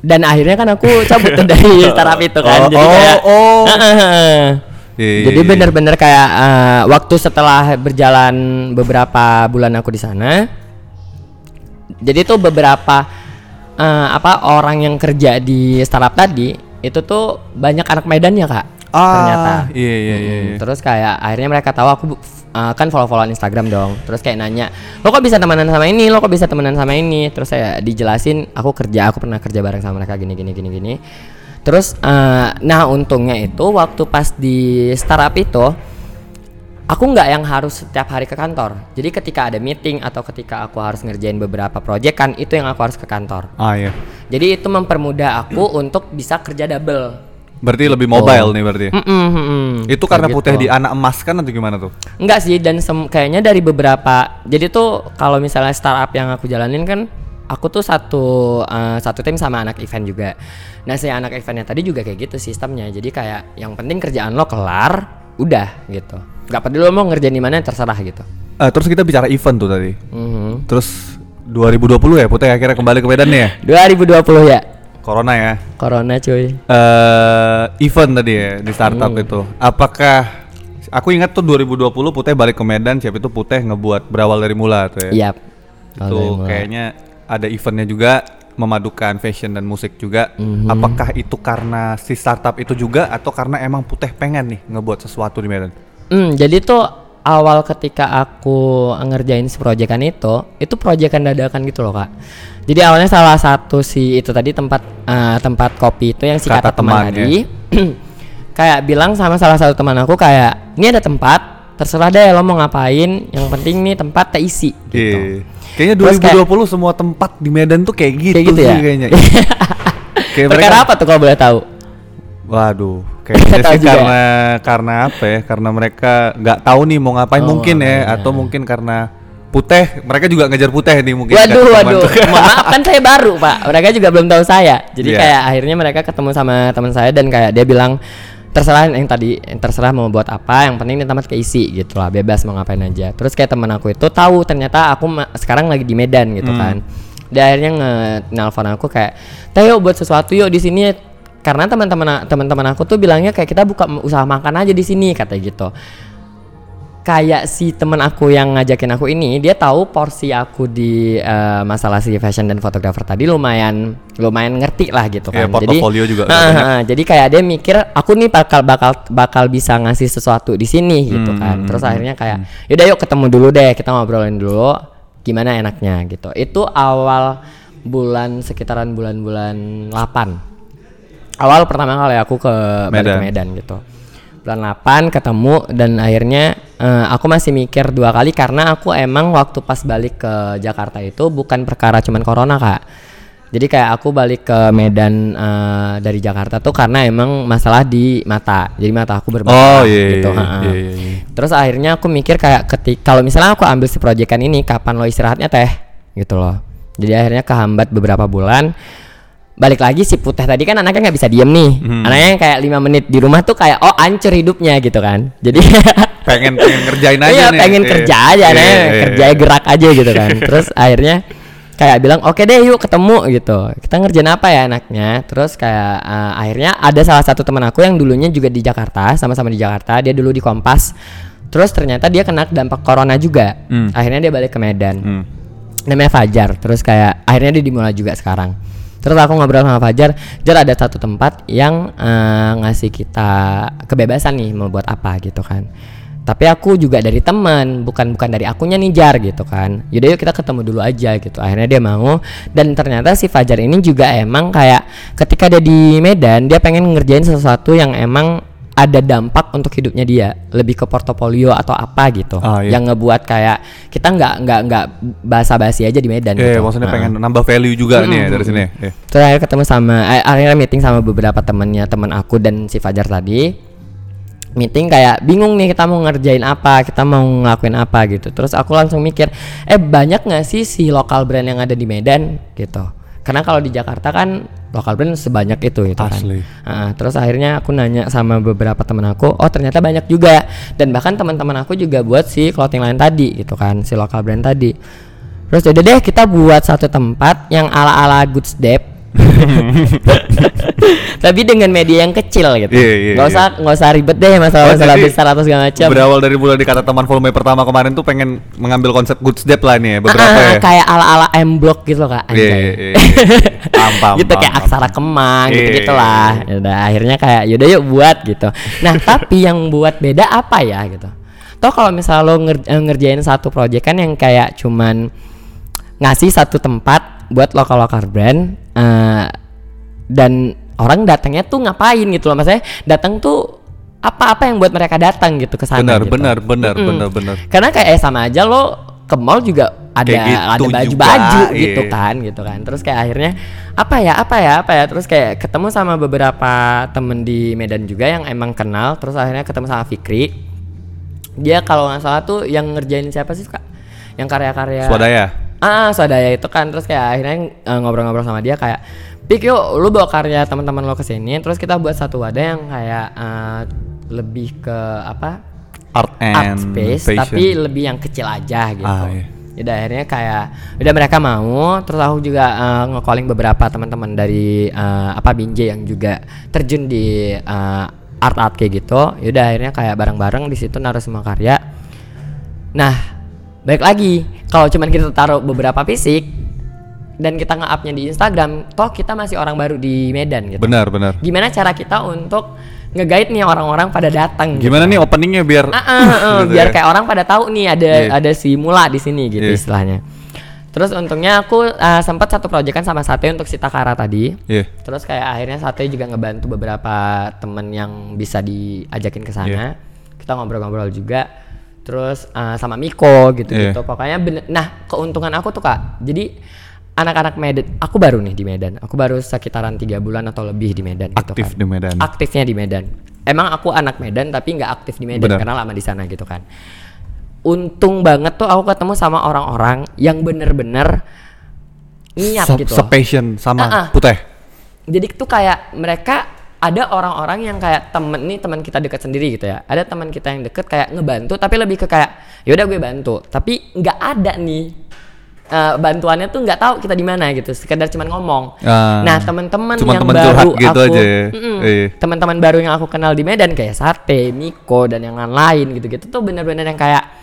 dan akhirnya kan aku cabut dari startup itu kan Oh, jadi oh, kayak oh. Iya, iya, jadi iya. bener-bener kayak eh, waktu setelah berjalan beberapa bulan aku di sana jadi tuh beberapa eh, apa orang yang kerja di startup tadi itu tuh banyak anak Medan ya kak Ah, ternyata. iya, iya, iya, Mm, iya. terus kayak akhirnya mereka tahu aku uh, kan follow followan Instagram dong. Terus kayak nanya lo kok bisa temenan sama ini? Lo kok bisa temenan sama ini? Terus saya dijelasin aku kerja aku pernah kerja bareng sama mereka gini gini gini gini terus uh, nah untungnya itu waktu pas di startup itu aku nggak yang harus setiap hari ke kantor jadi ketika ada meeting atau ketika aku harus ngerjain beberapa project kan itu yang aku harus ke kantor Ah iya. jadi itu mempermudah aku untuk bisa kerja double Berarti lebih mobile nih berarti. Mm-mm, mm-mm. Itu Kayak karena gitu. putih di anak emas kan atau gimana tuh? Enggak sih dan kayaknya dari beberapa jadi tuh kalau misalnya startup yang aku jalanin kan aku tuh satu eh, satu tim sama anak event juga. Nah si anak eventnya tadi juga kayak gitu sistemnya. Jadi kayak yang penting kerjaan lo kelar, udah gitu. Gak peduli lo mau ngerjain di mana terserah gitu. Eh, terus kita bicara event tuh tadi. Mhm. Terus 2020 ya putih akhirnya kembali ke Medan ya. 2020 ya. Corona ya. Corona cuy. eh event tadi ya di startup Hmm. itu. Apakah aku ingat tuh 2020 Putih balik ke Medan, siapa itu Putih ngebuat berawal dari mula tuh ya. Yap. Itu kayaknya ada eventnya juga memadukan fashion dan musik juga. Mhm. Apakah itu karena si startup itu juga atau karena emang Putih pengen nih ngebuat sesuatu di Medan? Hmm, jadi tuh awal ketika aku ngerjain si proyekan itu, itu proyekan dadakan gitu loh kak. Jadi awalnya salah satu si itu tadi tempat eh, tempat kopi itu yang si Kata kata, teman teman, tadi, kayak bilang sama salah satu teman aku kayak ini ada tempat terserah deh lo mau ngapain yang penting nih tempat terisi gitu Iya. Kayaknya Terus 2020 semua tempat di Medan tuh kayak gitu, kayak gitu sih ya kayaknya. kayak perkara apa tuh kalau boleh tahu Waduh, kayaknya sih ya? karena karena apa ya? Karena mereka nggak tahu nih mau ngapain Oh, mungkin ya, iya. atau mungkin karena putih, mereka juga ngejar putih nih mungkin. kan, Waduh, waduh. Mohon maaf kan saya baru, Pak. Mereka juga belum tahu saya. Jadi Iya. kayak akhirnya mereka ketemu sama teman saya dan kayak dia bilang terserah yang tadi yang terserah mau buat apa, yang penting ini tempat keisi gitu lah, bebas mau ngapain aja. Terus kayak teman aku itu tahu ternyata aku sekarang lagi di Medan gitu kan. Dia akhirnya nge-nelpon aku kayak, "Teh yuk buat sesuatu yuk di sini." Karena teman-teman teman-teman aku tuh bilangnya kayak kita buka usaha makan aja di sini kata gitu kayak si temen aku yang ngajakin aku ini dia tahu porsi aku di eh, masalah si fashion dan fotografer tadi lumayan lumayan ngerti lah gitu Iya, kan. Portofolio juga udah Ah, banyak. ah, jadi kayak dia mikir aku nih bakal bakal bakal bisa ngasih sesuatu di sini gitu Hmm, kan. hmm, terus hmm, akhirnya kayak yaudah yuk ketemu dulu deh kita ngobrolin dulu gimana enaknya gitu. Itu awal bulan sekitaran bulan-bulan 8 awal pertama kali aku ke balik ke Medan. Medan gitu bulan 8 ketemu dan akhirnya eh, aku masih mikir dua kali karena aku emang waktu pas balik ke Jakarta itu bukan perkara cuman corona kak. Jadi kayak aku balik ke Medan eh, dari Jakarta tuh karena emang masalah di mata. Jadi mata aku Oh bermasalah iya, gitu iya, iya, iya, iya. terus akhirnya aku mikir kayak ketika kalau misalnya aku ambil si proyekan ini kapan lo istirahatnya teh? Gitu loh. Jadi akhirnya kehambat beberapa bulan balik lagi si putih tadi kan anaknya nggak bisa diem nih. Hmm. anaknya kayak lima menit di rumah tuh kayak oh ancur hidupnya gitu kan. Jadi pengen pengen ngerjain aja iya nih. pengen Iya. kerja aja Iya, anaknya iya, kerjanya gerak aja gitu kan. Terus akhirnya kayak bilang oke deh yuk ketemu gitu. Kita ngerjain apa ya anaknya? Terus kayak eh, akhirnya ada salah satu teman aku yang dulunya juga di Jakarta sama-sama di Jakarta dia dulu di Kompas. Terus ternyata dia kena dampak corona juga. Hmm. akhirnya dia balik ke Medan. Hmm. namanya Fajar. Terus kayak akhirnya dia dimulai juga sekarang terus aku ngobrol sama Fajar Jar ada satu tempat yang eh, ngasih kita kebebasan nih mau buat apa gitu kan. Tapi aku juga dari teman bukan bukan dari akunya nih Jar gitu kan. Yaudah yuk kita ketemu dulu aja gitu. Akhirnya dia mau. Dan ternyata si Fajar ini juga emang kayak ketika dia di Medan dia pengen ngerjain sesuatu yang emang ada dampak untuk hidupnya dia lebih ke portofolio atau apa gitu Ah, iya. yang ngebuat kayak kita nggak nggak nggak basa-basi aja di Medan Iya, gitu. maksudnya Nah. pengen nambah value juga nih ya dari sini. Iya. Terus akhirnya ketemu sama eh, akhirnya meeting sama beberapa temennya teman aku dan si Fajar tadi. Meeting kayak bingung nih kita mau ngerjain apa, kita mau ngelakuin apa gitu. Terus aku langsung mikir, eh banyak nggak sih si lokal brand yang ada di Medan gitu. Karena kalau di Jakarta kan lokal brand sebanyak itu gitu Asli. kan. Terus akhirnya aku nanya sama beberapa temen aku, oh ternyata banyak juga. Dan bahkan teman-teman aku juga buat si clothing line tadi gitu kan, si lokal brand tadi. Terus udah deh kita buat satu tempat yang ala-ala Goods Dep. Tapi dengan media yang kecil gitu. Iya, iya, nggak iya. usah nggak usah ribet deh masalah-masalah Oh, jadi besar atau segala macam. Berawal dari mulai di kata teman volume pertama kemarin tuh pengen mengambil konsep good step lah nih ya, beberapa Ah, ya. kayak ala-ala M Block gitu loh kak. Iya, anjay. iya. Paham, paham, gitu kayak aksara kemang Iya, gitu gitulah. iya. Udah akhirnya kayak yaudah yuk buat gitu. Nah tapi yang buat beda apa ya gitu. Toh kalau misalnya lo nger- eh, ngerjain satu project kan yang kayak cuman ngasih satu tempat buat lokal lokal brand eh, dan orang datangnya tuh ngapain gitu loh maksudnya datang tuh apa-apa yang buat mereka datang gitu ke sana Benar, gitu. benar, benar, Mm-mm. benar, benar. Karena kayak eh, sama aja lo ke mall juga ada gitu ada juga, baju-baju gitu iya. kan gitu kan. Terus kayak akhirnya apa ya apa ya apa ya terus kayak ketemu sama beberapa temen di Medan juga yang emang kenal terus akhirnya ketemu sama Fikri. Dia kalau nggak salah tuh yang ngerjain siapa sih kak? Yang karya-karya Swadaya. Ah, swadaya itu kan terus kayak akhirnya eh, ngobrol-ngobrol sama dia kayak Pik yuk lu bawa karya teman-teman lo ke sini terus kita buat satu wadah yang kayak eh, lebih ke apa Art and art space fashion. tapi lebih yang kecil aja gitu. Ah, iya. Udah akhirnya kayak udah mereka mau terus aku juga eh, nge-calling beberapa teman-teman dari eh, apa Binjai yang juga terjun di eh, art art kayak gitu. Yaudah akhirnya kayak bareng-bareng di situ naruh semua karya. Nah, baik lagi kalau cuman kita taruh beberapa fisik dan kita nge-upnya di Instagram, toh kita masih orang baru di Medan gitu. Benar, benar. Gimana cara kita untuk nge-guide nih orang-orang pada datang gitu. Gimana nih openingnya biar Ah, ah, ah, gitu biar ya? kayak orang pada tahu nih ada Iya. ada si mula di sini gitu Iya. istilahnya. Terus untungnya aku uh, sempat satu proyekan sama Sate untuk si Takara tadi. Iya. Terus kayak akhirnya Sate juga ngebantu beberapa temen yang bisa diajakin ke sana. Iya. Kita ngobrol-ngobrol juga. Terus uh, sama Miko gitu-gitu. Iya. Pokoknya bener. Nah, keuntungan aku tuh Kak. Jadi anak-anak Medan, aku baru nih di Medan. Aku baru sekitaran tiga bulan atau lebih di Medan gitu Aktif kan. di Medan. Aktifnya di Medan. Emang aku anak Medan tapi nggak aktif di Medan Benar. karena lama di sana gitu kan. Untung banget tuh aku ketemu sama orang-orang yang bener-bener niat Se- gitu. Sepassion sama Ah, ah. Putih. Jadi tuh kayak mereka ada orang-orang yang kayak temen nih teman kita dekat sendiri gitu ya. Ada teman kita yang deket kayak ngebantu tapi lebih ke kayak yaudah gue bantu. Tapi nggak ada nih eh, bantuannya tuh nggak tahu kita di mana gitu. Sekedar cuman ngomong. Ah. nah teman-teman yang temen baru gitu aku, aja ya. Iya. teman-teman baru yang aku kenal di Medan kayak Sate, Miko dan yang lain-lain gitu-gitu tuh bener-bener yang kayak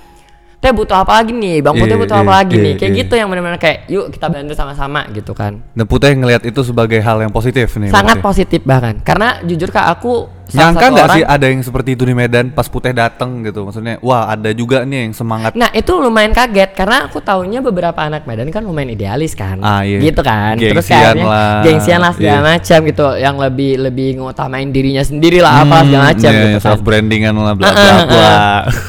Teh butuh apa lagi nih, Bang Putih Iya, butuh iya, apa lagi iya, nih, kayak iya. gitu yang bener-bener kayak yuk kita bantu sama-sama gitu kan. Dan Putih ngelihat itu sebagai hal yang positif nih. sangat positif bahkan karena jujur kak aku Nyangka nggak sih ada yang seperti itu di Medan pas Putih dateng gitu? Maksudnya, wah ada juga nih yang semangat. nah itu lumayan kaget karena aku taunya beberapa anak Medan kan lumayan idealis kan Ah, iya. gitu kan terus Gengsian kayaknya lah. gengsian lah segala Iya. macam gitu yang lebih lebih ngutamain dirinya sendiri lah apa segala macam iya, gitu kan self brandingan lah bla bla bla.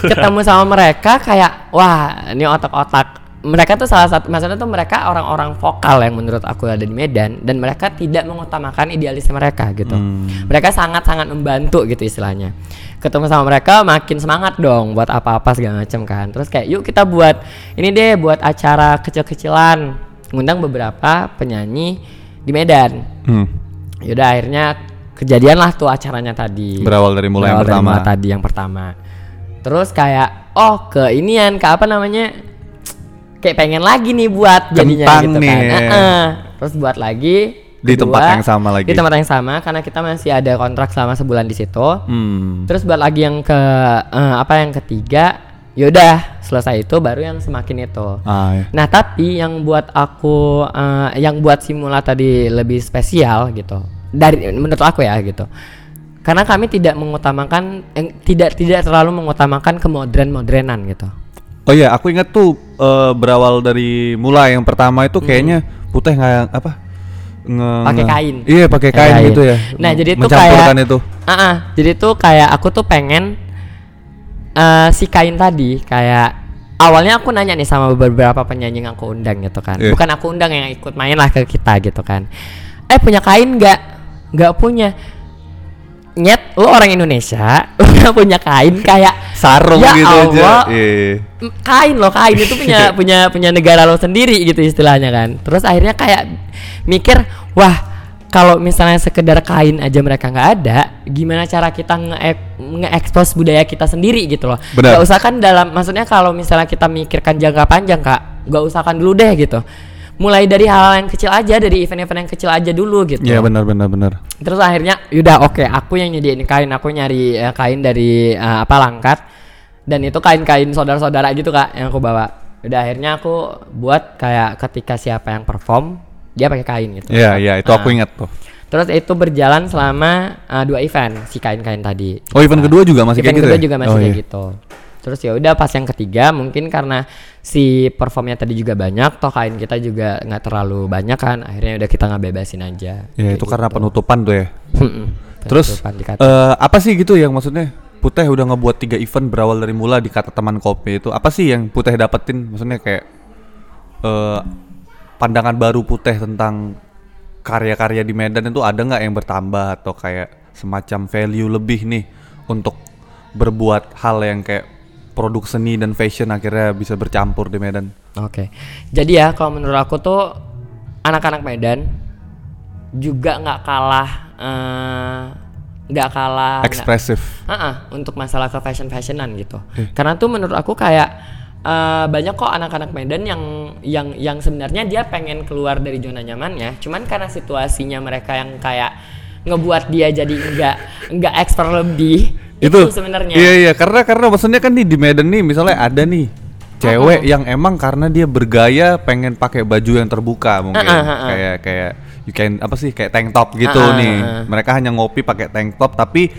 ketemu sama mereka kayak wah ini otak-otak mereka tuh salah satu maksudnya tuh mereka orang-orang vokal yang menurut aku ada di Medan dan mereka tidak mengutamakan idealisme mereka gitu. Hmm. mereka sangat-sangat membantu gitu istilahnya. Ketemu sama mereka makin semangat dong buat apa-apa segala macam kan. Terus kayak yuk kita buat ini deh buat acara kecil-kecilan. Ngundang beberapa penyanyi di Medan. Hmm. yaudah akhirnya kejadian lah tuh acaranya tadi. Berawal dari mulai yang Berawal dari pertama. mulai tadi yang pertama. Terus kayak oh ke inian ke apa namanya kayak pengen lagi nih buat jadinya Kentang gitu nih. kan Heeh. terus buat lagi Di kedua, tempat yang sama lagi. di tempat yang sama karena kita masih ada kontrak selama sebulan di situ Hmm. terus buat lagi yang ke eh, apa yang ketiga yaudah selesai itu baru yang semakin itu Ah, iya. Nah tapi yang buat aku eh, yang buat simula tadi lebih spesial gitu dari menurut aku ya gitu karena kami tidak mengutamakan eh, tidak tidak terlalu mengutamakan kemodern modernan gitu Oh iya, aku ingat tuh eh, berawal dari mulai yang pertama itu kayaknya Putih nggak apa? Nge, Hmm. Pakai kain. Iya, pakai kain, Kain. gitu ya. Nah, jadi itu kayak- itu. Ah, ah, jadi tuh kayak aku tuh pengen eh, si kain tadi kayak awalnya aku nanya nih sama beberapa penyanyi yang aku undang gitu kan Iya. bukan aku undang yang ikut main lah ke kita gitu kan eh punya kain nggak nggak punya nyet lu orang Indonesia nggak punya kain kayak Sarung ya gitu aja. Allah, Iya. M- kain loh kain itu punya punya punya negara lo sendiri gitu istilahnya kan terus akhirnya kayak mikir wah kalau misalnya sekedar kain aja mereka nggak ada gimana cara kita nge- nge-expose budaya kita sendiri gitu loh Benar. Nggak usah kan dalam maksudnya kalau misalnya kita mikirkan jangka panjang kak nggak usahkan dulu deh gitu mulai dari hal yang kecil aja dari event-event yang kecil aja dulu gitu Iya, benar benar benar. Terus akhirnya yaudah oke aku yang nyediain kain aku nyari eh, kain dari eh, apa langkat dan itu kain-kain saudara-saudara gitu kak yang aku bawa. Udah akhirnya aku buat kayak ketika siapa yang perform dia pakai kain gitu. Iya, iya, itu aku Ah. ingat tuh. Terus itu berjalan selama eh, dua event si kain-kain tadi. Oh, event kedua juga masih event kayak gitu kedua ya? juga masih Oh, kayak iya. gitu. Terus ya udah pas yang ketiga mungkin karena si performnya tadi juga banyak, toh kain kita juga nggak terlalu banyak kan, akhirnya udah kita nggak bebasin aja. Ya, itu karena penutupan tuh ya. Terus Penutupan dikata. eh, apa sih gitu yang maksudnya Putih udah ngebuat tiga event berawal dari mula di kata teman kopi itu apa sih yang Putih dapetin maksudnya kayak eh pandangan baru Putih tentang karya-karya di Medan itu ada nggak yang bertambah atau kayak semacam value lebih nih untuk berbuat hal yang kayak produk seni dan fashion akhirnya bisa bercampur di Medan. Oke, jadi ya kalau menurut aku tuh anak-anak Medan juga nggak kalah eh, nggak kalah nggak- Ekspresif. Ah, ah, untuk masalah ke fashion fashionan gitu. Karena tuh menurut aku kayak eh, banyak kok anak-anak Medan yang yang yang sebenarnya dia pengen keluar dari zona nyamannya, cuman karena situasinya mereka yang kayak ngebuat dia jadi enggak enggak ekspor lebih itu, sebenarnya. Iya iya karena karena maksudnya kan nih di Medan nih misalnya ada nih cewek yang emang karena dia bergaya pengen pakai baju yang terbuka mungkin Ah, ah, ah, ah. kayak kayak you can apa sih kayak tank top gitu Ah, ah, nih. Mereka hanya ngopi pakai tank top tapi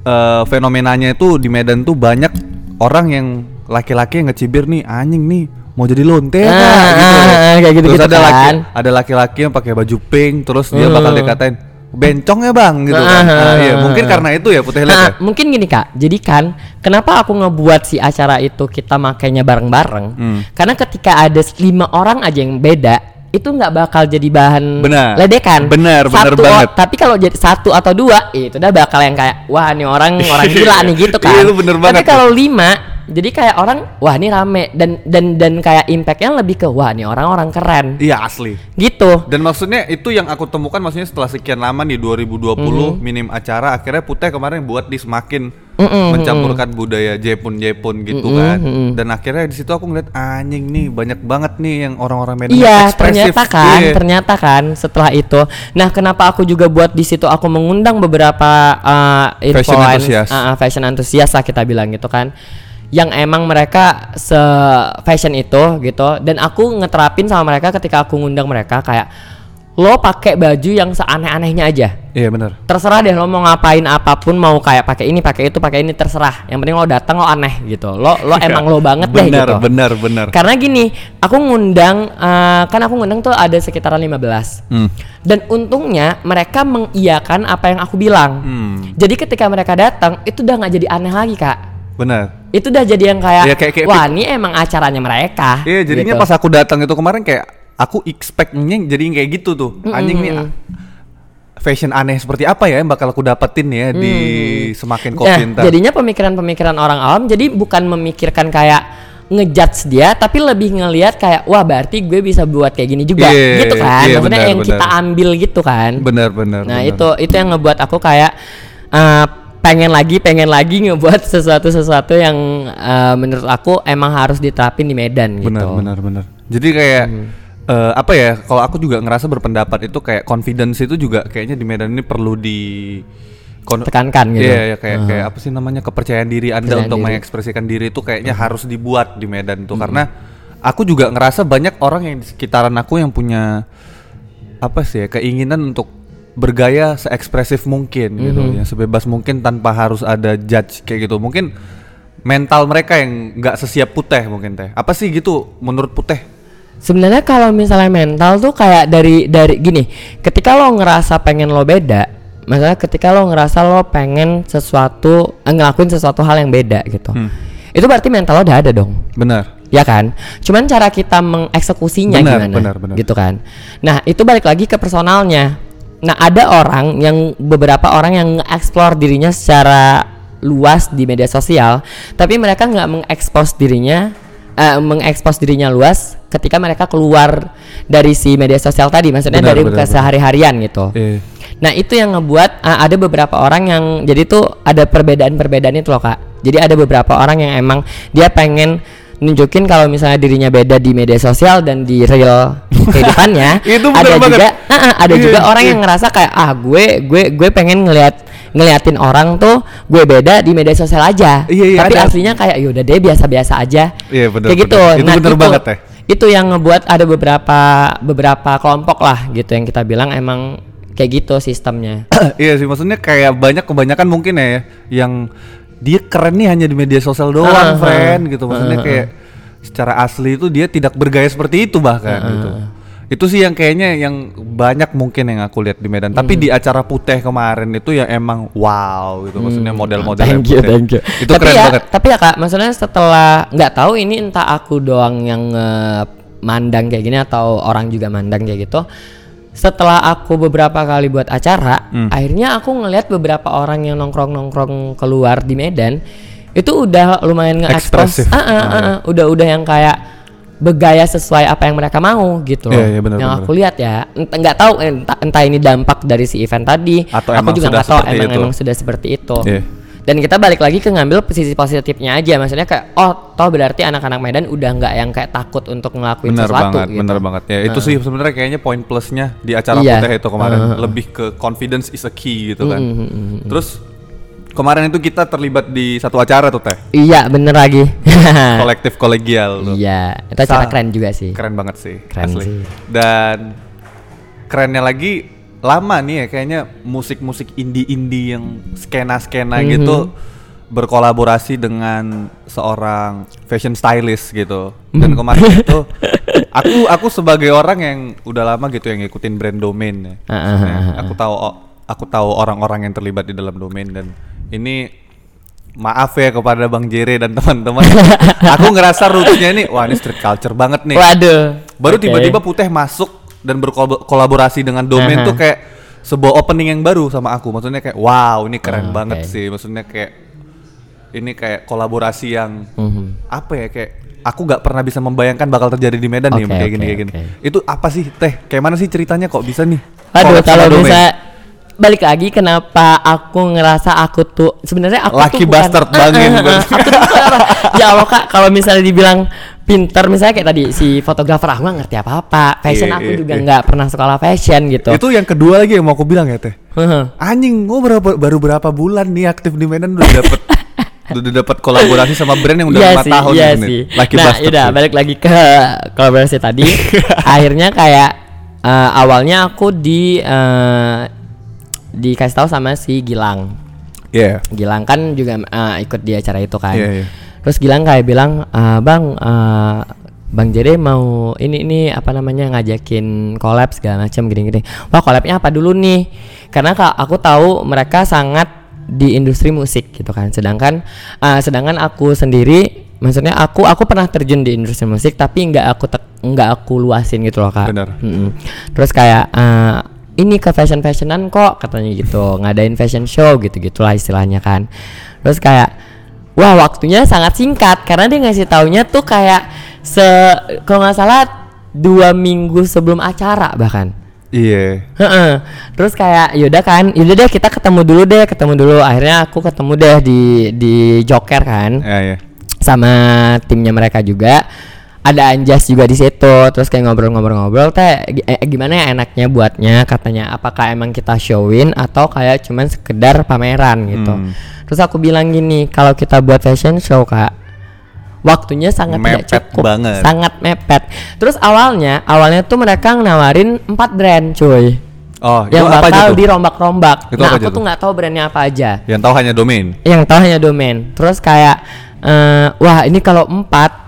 eh, fenomenanya itu di Medan tuh banyak orang yang laki-laki yang ngecibir nih anjing nih mau jadi lonte Ah, nggak?" gitu ah, kayak gitu-gitu terus ada laki kan. ada laki-laki yang pakai baju pink terus dia bakal Hmm. dikatain bencong ya bang gitu kan ah, Ah, iya ah, mungkin ah. karena itu ya putih lihat Nah, ya mungkin gini kak, jadi kan kenapa aku ngebuat si acara itu kita makainya bareng-bareng? Hmm. Karena ketika ada lima orang aja yang beda, itu nggak bakal jadi bahan Benar. ledekan. Benar, benar banget. Tapi kalau jadi satu atau dua, itu udah bakal yang kayak wah ini orang orang gila nih gitu kan. Iya, itu bener Tapi kalau lima, jadi kayak orang wah ini rame dan dan dan kayak impactnya lebih ke wah ini orang orang keren iya asli gitu. Dan maksudnya itu yang aku temukan maksudnya setelah sekian lama nih 2020 Mhm. minim acara akhirnya Putih kemarin buat di semakin Mm-mm, mencampurkan budaya Jepun Jepun gitu Mm-mm, kan. mm-mm. Dan akhirnya di situ aku ngeliat anjing nih banyak banget nih yang orang-orang Medan Iya, ekspresif. ternyata kan, Iya. ternyata kan setelah itu. Nah, kenapa aku juga buat di situ aku mengundang beberapa uh, Fashion influence- enthusiast. uh, uh, fashion enthusiast lah kita bilang gitu kan. Yang emang mereka se fashion itu gitu. Dan aku ngeterapin sama mereka ketika aku ngundang mereka kayak lo pakai baju yang seaneh-anehnya aja. Iya benar. terserah deh lo mau ngapain apa pun mau kayak pakai ini pakai itu pakai ini terserah. Yang penting lo datang lo aneh gitu. Lo lo emang lo banget deh benar, gitu. benar, benar. karena gini aku ngundang eh, kan aku ngundang tuh ada sekitaran 15 Hmm. dan untungnya mereka mengiyakan apa yang aku bilang. Hmm. jadi ketika mereka datang itu udah nggak jadi aneh lagi kak Benar. itu udah jadi yang kayak, Iya, kayak- kayak- wah ini emang acaranya mereka Iya, jadinya gitu. pas aku datang itu kemarin kayak aku expectnya jadi kayak gitu tuh. Anjing nih fashion aneh seperti apa ya yang bakal aku dapetin ya di semakin Nah, kopi ntar. jadinya pemikiran-pemikiran orang awam jadi bukan memikirkan kayak ngejudge dia tapi lebih ngelihat kayak wah berarti gue bisa buat kayak gini juga Iya, gitu kan iya, maksudnya benar, yang benar. kita ambil gitu kan Benar, benar. nah benar. itu itu yang ngebuat aku kayak eh, pengen lagi pengen lagi ngebuat sesuatu sesuatu yang eh, menurut aku emang harus diterapin di Medan gitu. Benar benar benar. Jadi kayak eh, apa ya kalau aku juga ngerasa berpendapat itu kayak confidence itu juga kayaknya di Medan ini perlu di kon- tekankan gitu. Iya, iya, kayak kayak apa sih namanya kepercayaan diri Anda Kepercayaan untuk diri. mengekspresikan diri itu kayaknya harus dibuat di Medan tuh. Karena aku juga ngerasa banyak orang yang di sekitaran aku yang punya apa sih ya keinginan untuk bergaya seekspresif mungkin gitu Mhm. ya sebebas mungkin tanpa harus ada judge kayak gitu mungkin mental mereka yang nggak sesiap putih mungkin teh apa sih gitu menurut putih Sebenarnya kalau misalnya mental tuh kayak dari dari gini, ketika lo ngerasa pengen lo beda, maksudnya ketika lo ngerasa lo pengen sesuatu eh, ngelakuin sesuatu hal yang beda gitu. Hmm. Itu berarti mental lo udah ada dong. benar Ya kan? Cuman cara kita mengeksekusinya Benar, gimana? benar, benar. Gitu kan. Nah, itu balik lagi ke personalnya. Nah, ada orang yang beberapa orang yang nge-explore dirinya secara luas di media sosial, tapi mereka nggak mengekspos dirinya eh, mengekspos dirinya luas ketika mereka keluar dari si media sosial tadi, maksudnya Benar, dari benar, kesehari-harian gitu. eh Nah itu yang ngebuat uh, ada beberapa orang yang jadi tuh ada perbedaan-perbedaan itu loh kak. Jadi ada beberapa orang yang emang dia pengen nunjukin kalau misalnya dirinya beda di media sosial dan di real kehidupannya. Itu ada banget. juga, uh, uh, ada Iya, juga orang iya. yang ngerasa kayak ah gue gue gue pengen ngelihat ngeliatin orang tuh gue beda di media sosial aja. Iya, iya, Tapi ada. aslinya kayak yaudah deh biasa-biasa aja. Iya, bener, Kayak gitu. bener. Itu bener itu, banget, Teh. Itu yang ngebuat ada beberapa beberapa kelompok lah gitu yang kita bilang emang kayak gitu sistemnya. iya sih maksudnya kayak banyak kebanyakan mungkin ya yang dia keren nih hanya di media sosial doang, Ah, ah, friend gitu. Maksudnya ah, ah. kayak secara asli itu dia tidak bergaya seperti itu bahkan Ah, gitu. Itu sih yang kayaknya yang banyak mungkin yang aku lihat di Medan. Tapi Hmm. di acara putih kemarin itu ya emang wow gitu. Maksudnya model-model thank you, thank you. Itu tapi keren ya, banget. Tapi ya kak, maksudnya setelah nggak tahu ini entah aku doang yang eh, mandang kayak gini atau orang juga mandang kayak gitu. Setelah aku beberapa kali buat acara, Hmm. akhirnya aku ngelihat beberapa orang yang nongkrong-nongkrong keluar di Medan itu udah lumayan nge-expose. Ekspresif. Ah, ah, Ah, ah, ah. udah udah yang kayak bergaya sesuai apa yang mereka mau gitu loh. Iya, iya, benar, yang benar. aku lihat ya, nggak tahu entah, entah ini dampak dari si event tadi, Atau aku juga nggak tahu emang itu. emang sudah seperti itu. Iya. Dan kita balik lagi ke ngambil sisi positifnya aja, maksudnya kayak oh toh berarti anak-anak Medan udah nggak yang kayak takut untuk ngelakuin Benar sesuatu banget, gitu. benar banget. Ya itu sih sebenarnya kayaknya poin plusnya di acara Iya. putih itu kemarin Uh, uh, uh. lebih ke confidence is a key gitu kan. Mm, mm, mm, mm. Terus kemarin itu kita terlibat di satu acara tuh teh, Iya bener lagi. kolektif kolegial tuh. iya, itu acara Sa- keren juga sih. Keren banget sih, Keren asli. sih. Dan kerennya lagi lama nih ya kayaknya musik-musik indie-indie yang skena-skena Mhm. gitu berkolaborasi dengan seorang fashion stylist gitu. Dan kemarin itu aku aku sebagai orang yang udah lama gitu yang ngikutin brand domain ya. Ah, ah, ah. aku tahu aku tahu orang-orang yang terlibat di dalam domain dan ini maaf ya kepada Bang Jere dan teman-teman. aku ngerasa rootsnya ini wah ini street culture banget nih. Waduh. Baru tiba-tiba Putih masuk dan berkolaborasi dengan domain Aha. tuh kayak sebuah opening yang baru sama aku. Maksudnya kayak wow, ini keren Ah, banget sih. Maksudnya kayak ini kayak kolaborasi yang Mhm. apa ya kayak aku nggak pernah bisa membayangkan bakal terjadi di Medan nih Oke, kayak gini oke, kayak gini. oke. Itu apa sih Teh? Kayak mana sih ceritanya kok bisa nih? Sama kalau bisa balik lagi kenapa aku ngerasa aku tuh sebenarnya aku Lucky tuh bukan, bastard bangin berarti. aku tuh bukan apa. ya Allah kak kalau misalnya dibilang pinter misalnya kayak tadi si fotografer aku nggak ngerti apa-apa fashion Iya, aku iya, juga iya. nggak pernah sekolah fashion gitu Itu yang kedua lagi yang mau aku bilang ya Teh. Heeh. Anjing, gua berapa, baru berapa bulan nih aktif di Medan udah dapet udah dapet kolaborasi sama brand yang udah Iya lima sih, tahun iya ini. sih. Lucky nah, sih. balik lagi ke kolaborasi tadi. Akhirnya kayak eh, awalnya aku di eh, dikasih tahu sama si Gilang. Iya. Gilang kan juga eh, ikut di acara itu kan. Iya, iya. Terus Gilang kayak bilang, "Eh, "Bang, eh, Bang Jere mau ini ini apa namanya ngajakin collab segala macam gini-gini." Wah, collabnya apa dulu nih? Karena Kak, aku tahu mereka sangat di industri musik gitu kan. Sedangkan eh, sedangkan aku sendiri maksudnya aku aku pernah terjun di industri musik tapi nggak aku nggak aku luasin gitu loh Kak. Benar. Mm-mm. Terus kayak eh, ini ke fashion fashionan kok katanya gitu ngadain fashion show gitu gitulah istilahnya kan. Terus kayak wah waktunya sangat singkat karena dia ngasih taunya tuh kayak se kalau nggak salah dua minggu sebelum acara bahkan. Iya. Heeh. Terus kayak yaudah kan, yaudah deh kita ketemu dulu deh, ketemu dulu. Akhirnya aku ketemu deh di di Joker kan Iya, iya. sama timnya mereka juga ada Anjas juga di situ terus kayak ngobrol-ngobrol-ngobrol teh eh, gimana ya enaknya buatnya? Katanya apakah emang kita showin atau kayak cuman sekedar pameran? Gitu. Hmm. terus aku bilang gini kalau kita buat fashion show kak waktunya sangat tidak Mepet cukup. banget. sangat mepet. Terus awalnya awalnya tuh mereka nawarin empat brand cuy. Oh, yang itu bakal dirombak-rombak. Nah aku tuh? nggak tahu brandnya apa aja. Yang tahu hanya domain. yang tahu hanya domain. Terus kayak eh, wah ini kalau empat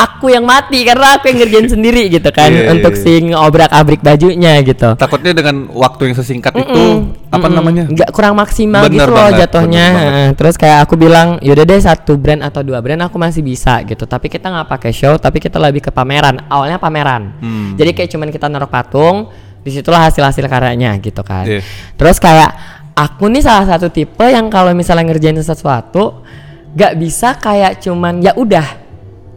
aku yang mati karena aku yang ngerjain sendiri gitu kan Iya, iya, untuk iya. si ngobrak abrik bajunya gitu Takutnya dengan waktu yang sesingkat itu Mm-mm, apa mm-mm. namanya? nggak kurang maksimal Bener gitu loh banget, jatuhnya banget. Heeh. terus kayak aku bilang yaudah deh satu brand atau dua brand aku masih bisa gitu tapi kita nggak pakai show tapi kita lebih ke pameran awalnya pameran Hmm. jadi kayak cuman kita naruh patung di situlah hasil hasil karyanya gitu kan Iya. terus kayak aku nih salah satu tipe yang kalau misalnya ngerjain sesuatu nggak bisa kayak cuman ya udah